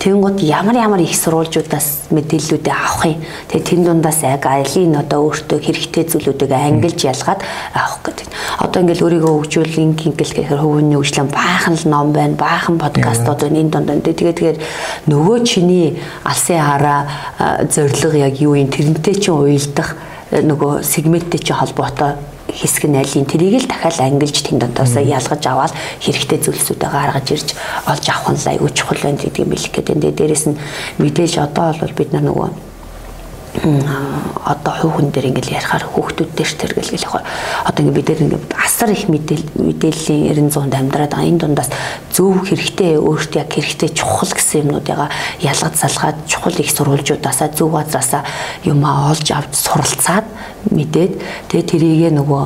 Тэгэнгүүт ямар ямар их сурвалжуудаас мэдээллүүдээ авах юм. Тэгээ тэн дундаас яг айлын одоо өөртөө хэрэгтэй зүйлүүдийг ангилж ялгаад авах гэдэг. Одоо ингээл өөрийгөө хөгжүүл ингээл гэхээр хөвөний хөгжлөн баахан л ном байна, баахан подкастууд байна энэ дунд. Тэгээ тэгэхээр нөгөө чиний алсын хараа зориг яг юу юм? Тэрнтэй чинь уйлдах нөгөө сегменттэй чинь холбоотой хэсэг нь аль тэрийг л дахиад ангилж тэнд дотоосоо ялгаж аваад хэрэгтэй зүйлсүүдээ гаргаж ирж олж авах нь аюу чухал байна гэдэг юм билэх гэдэг. Дээрээс нь мэдээж одоо бол бид нар нөгөө одоо хувь хүн дээр ингээл ярихаар хүүхдүүд дээр тэргэл гэх яг одоо ингээд бид ингээд асар их мэдээл мэдээллийн 900-д амьдраад байгаа энэ дундаас зөв хэрэгтэй өөртөө яг хэрэгтэй чухал гэсэн юмнуудыгаа ялгаж салгаад чухал их сурвалжуудаасаа зөв газраасаа юмаа олж авч суралцаад мэдээд тэгээ тэрийгэ нөгөө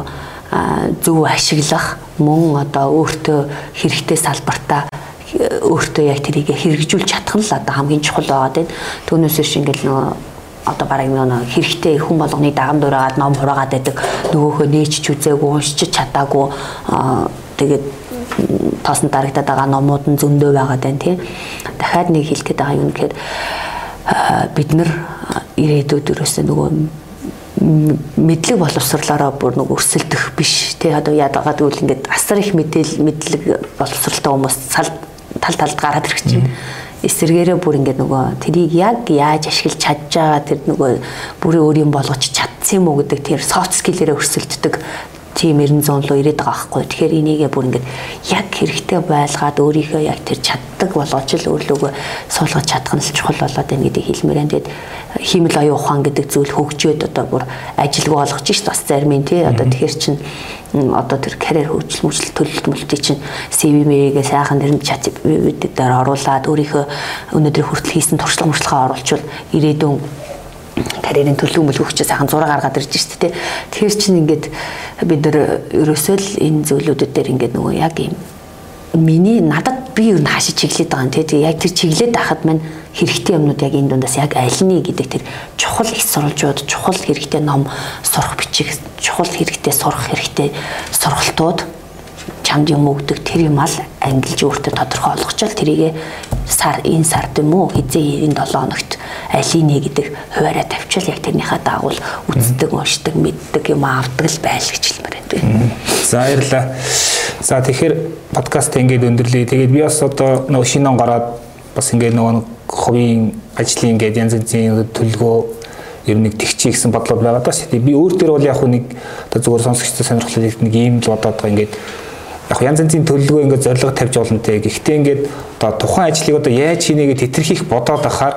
зөв ашиглах мөн одоо өөртөө хэрэгтэй салбартаа өөртөө яг тэрийг хэрэгжүүлж чадах нь л одоо хамгийн чухал байгаад байна. Түүнээс биш ингээл нөгөө одоо бараг нэг хэрэгтэй хүн болгоны даган дураагаад ном хураагаад байдаг. Нөгөөхөө нээч ч үзээгүй уншиж чадаагүй тэгээд тоосон дарагдаад байгаа номууд нь зөндөө байгаа даа тийм дахиад нэг хэлэхэд байгаа юм гэхээр бид нар ирээдүйд ерөөсөө нөгөө мэдлэг боловсрлаараа бүр нэг өрсөлдөх биш тий. Одоо яагаад гэвэл ингээд асар их мэдээл мэдлэг боловсралтай хүмүүс тал талд гараад ирэх чинь эсэргээрээ бүр ингээд нөгөө тэрийг яг яаж ашиглаж чадж байгаа тэр нөгөө бүрийн өөрийн болгож чадсан юм уу гэдэг тэр soft skill-ээрээ өрсөлддөг тийм 900 руу ирээд байгаа байхгүй. Тэгэхээр энийгээ бүр ингээд яг хэрэгтэй байлгаад өөрийнхөө яг тэр чаддаг болгож л өөрлөгөө суулгаж чадах нь л чухал болоод байна гэдэг хэлмээр энэ тэгээд хиймэл оюун ухаан гэдэг зүйл хөгжөөд одоо бүр ажилгүй болгож шít бас зарим нь тий. Одоо тэгэхээр чинь одоо тэр карьер хөгжил мөжл төлөлт мөлтий чинь CV-мэрийгээ сайхан нэрэн чат дээр оруулаад өөрийнхөө өнөөдөр хүртэл хийсэн туршлага мөршлөгөө оруулчвал ирээдүйн карьерийн төлөв мөлгөгч сайхан зураг гаргаад ирж шүү дээ. Тэгэхээр чинь ингээд бид нар ерөөсөө л энэ зөвлөдүүд дээр ингээд нөгөө яг юм миний надад би юу н хаашиж чиглээд байгаа юм тий яг тэр чиглээд байхад мань хэрэгтэй юмнууд яг энэ дундаас яг аль нь гэдэг тэр чухал их сурвалжууд чухал хэрэгтэй ном сурах бичих чухал хэрэгтэй сурах хэрэгтэй сургалтууд чамд юм өгдөг тэр юм ал ангилж өөртөө тодорхой олгочвол тэрийг сар энэ сард юм уу хизээ 97 хоногт алийг нэ гэдэг хуваараа тавьчвал яг тэрнийхээ дагуул үздэг уншдаг мэддэг юм авдаг л байл гэж хэлмээр байна. За баярлалаа. За тэгэхээр подкаст ингээд өндөрлөе. Тэгээд би бас одоо нөгөө шинэ он гараад бас ингээд нөгөө хувийн ажлын ингээд янз янзын төлөвлөгөө ер нь нэг тэгчий гэсэн бодлоо байгаад бас би өөр дээр бол яг нэг одоо зүгээр сонсогчтой сонирхлоо нэг ийм л бодоод байгаа ингээд яг янз янзын төлөвлөгөө ингээд зорилго тавьж болно те. Гэхдээ ингээд одоо тухайн ажлыг одоо яаж хийнэ гэж тэтэрхийх бодоод ахаар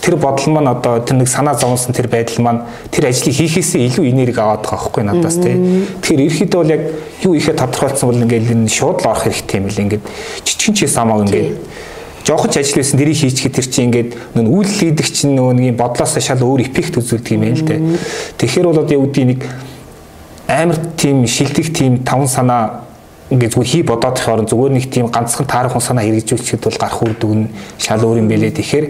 тэр бодол маань одоо тэр нэг санаа зовсон тэр байдал маань тэр ажлыг хийхээсээ илүү энерги аваад байгаа байхгүй надаас тий. Тэгэхээр ерөөхдөө бол яг юу ихэ тодорхойлцсон бол ингээд энэ шууд л орох хэрэгтэй юм л ингээд жижигэн ч самаа ингээд жоохон ч ажил байсан тэрийг хийчихээ тэр чинь ингээд нөө үйл хийдэг чинь нөгөө нэг бодлоос шал өөр эффект үзүүлдэг юм байна л дээ. Тэгэхээр бол одоо юу гэдэг нэг амар тийм шилдэг тийм таван санаа ингээд зүгээр хий бодоод их орон зүгээр нэг тийм ганцхан таарах санаа хэрэгжүүлчихэд бол гарах үр дүн шал өөр юм бэлээ. Тэгэхээр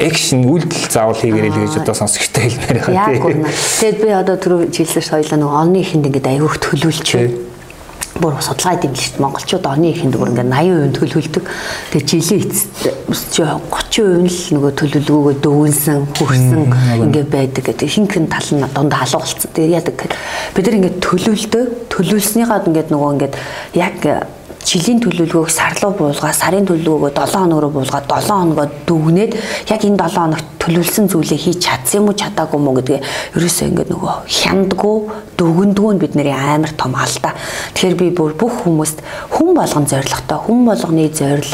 экшн үйлдэл заавал хийгээрэй л гэж одоо сонсогчтой хэлмээр байгаа тийм. Тэгэд би одоо түрүү жилээс соёлоо нэг онны ихэнд ингээд аягүй төлөвлөж бүр судалгаа дээ. Монголчууд оны ихэнд бүр ингээд 80% төлөвлөдөг. Тэгээ жилийн эцэст 30% нь л нөгөө төлөвлөгөөгөө дөвөнсөн, хөрсөн ингээд байдаг гэдэг. Хинх хэн тал нь дундаа халуу болцсон. Тэгээ яадаг гэхэд бид нар ингээд төлөвлөдөг. Төлөвлөснийхаа ингээд нөгөө ингээд яг жилийн төлөвлөгөөг сар руу буулгаад сарын төлөвлөгөөгөө 7 хоног руу буулгаад 7 хоногоо дүгнээд яг энэ 7 хоногт төлөвлөсөн зүйлээ хийж чадсан юм уу чадаагүй юм уу гэдгээ ерөөсөө ингээд нөгөө хяндгуу дүгнэдгүү нь бидний амар том алдаа. Тэгэхээр би бүр бүх хүмүүст хүн болгон зоригтой хүн болгоны зориг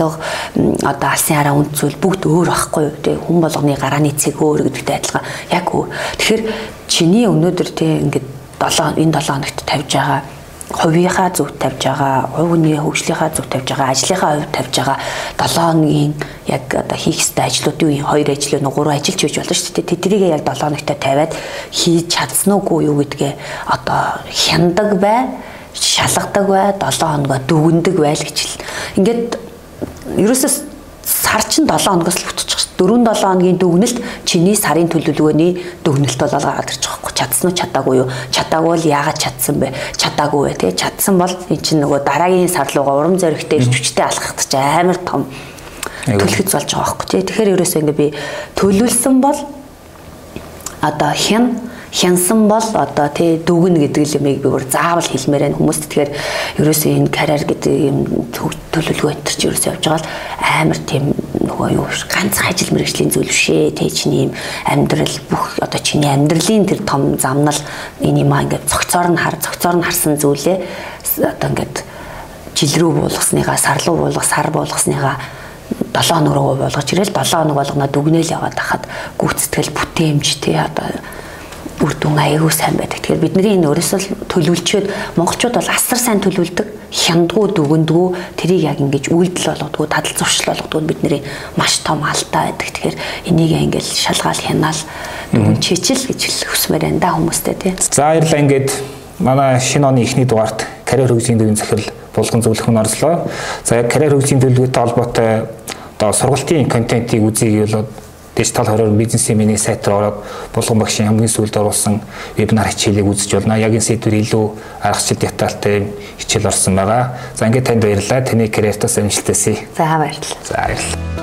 одоо алсын хараа үнд зүйл бүгд өөр байхгүй юу те хүн болгоны гарааны цэг өөр гэдэгтэй адилхан яг өөр. Тэгэхээр чиний өнөөдөр те ингээд 7 энэ 7 хоногт тавьж байгаа хувийнхаа зөв тавьж байгаа, хувийн хөгжлийнхаа зөв тавьж байгаа, ажлынхаа хувь тавьж байгаа 7 хоногийн яг одоо хийх ёстой ажлуудын үеийн 2 ажил нь 3 ажил ч хийж болно шүү дээ. Тэдрийг яг 7 хоногтой тавиад хийж чадсан уугүй юу гэдгээ одоо хяндаг бай, шалгадаг бай, 7 хоногоо дүгндэг байл гэж л. Ингээд ерөөсөө сар чин 7 хоногоос л бүтчих 4-7 хоногийн дүгнэлт чиний сарын төлөвлөгөөний дүгнэлт бол гараад ирчих واخгүй чадсан уу чадаагүй юу? Чадаагүй л яагаад чадсан бэ? Чадаагүй вэ тий чадсан бол эн чинь нөгөө дараагийн сар руугаа урам зоригтой ирж хүчтэй алхахт ч амар том төлөвлөж болж байгаа واخгүй тий тэгэхээр ерөөсөө ингээ би төлөвлөсөн бол одоо хэн хянсан бол одоо тий дүгнэ гэдэг юмыг би бүр заавал хэлмээр байна. Хүмүүст тэгэхээр ерөөсөө энэ карьер гэдэг юм төлөвлөгөө энэ ч ерөөсөө явж байгаа л амар тийм нөгөө юу ганцхан ажил мэргэжлийн зүйл бишээ тий чиний юм амьдрал бүх одоо чиний амьдралын тэр том замнал энэ юм аа ингээд цогцоор нь хар цогцоор нь харсан зүйлээ одоо ингээд жил рүү буулгасныгаа сар руу буулгах сар буулгасныгаа 7 хоног руу болгож ирэл 7 хоног болгоно дүгнэл яваад хахад гүйцэтгэл бүтээмж тий одоо үр дүн аягүй сайн байдаг. Тэгэхээр бидний энэ өөрөөсөө төлөвлөчөөд монголчууд бол асар сайн төлөвлөдөг, хяндгуу дүгэндгүү тэрийг яг ингэж үйлдэл болгодгоо, тадал зуршил болгодгоо бидний маш том алдаа байдаг. Тэгэхээр энийг ингээл шалгаал хянаал дүгэн чичил гэж хүсмээр байна да хүмүүстэй тий. За баярлалаа ингээд манай шинэ оны эхний дугаарт карьер хөгжлийн төвийн захирал булган зөвлөх нь орслоо. За яг карьер хөгжлийн төлөвлөгөөтэй холбоотой одоо сургалтын контентийг үзье гэвэл дижитал хороор бизнесийн миний сайт руу ороод булган багшийн хамгийн сүүлд оруулсан вебинар хичээлийг үзэж болно. Яг энэ сэдвэр илүү аргачлал детальтай хичээл орсон байгаа. За ингээд танд баярлалаа. Таны карьертаа сайн амжилт хүсье. За баярлалаа. За баярлалаа.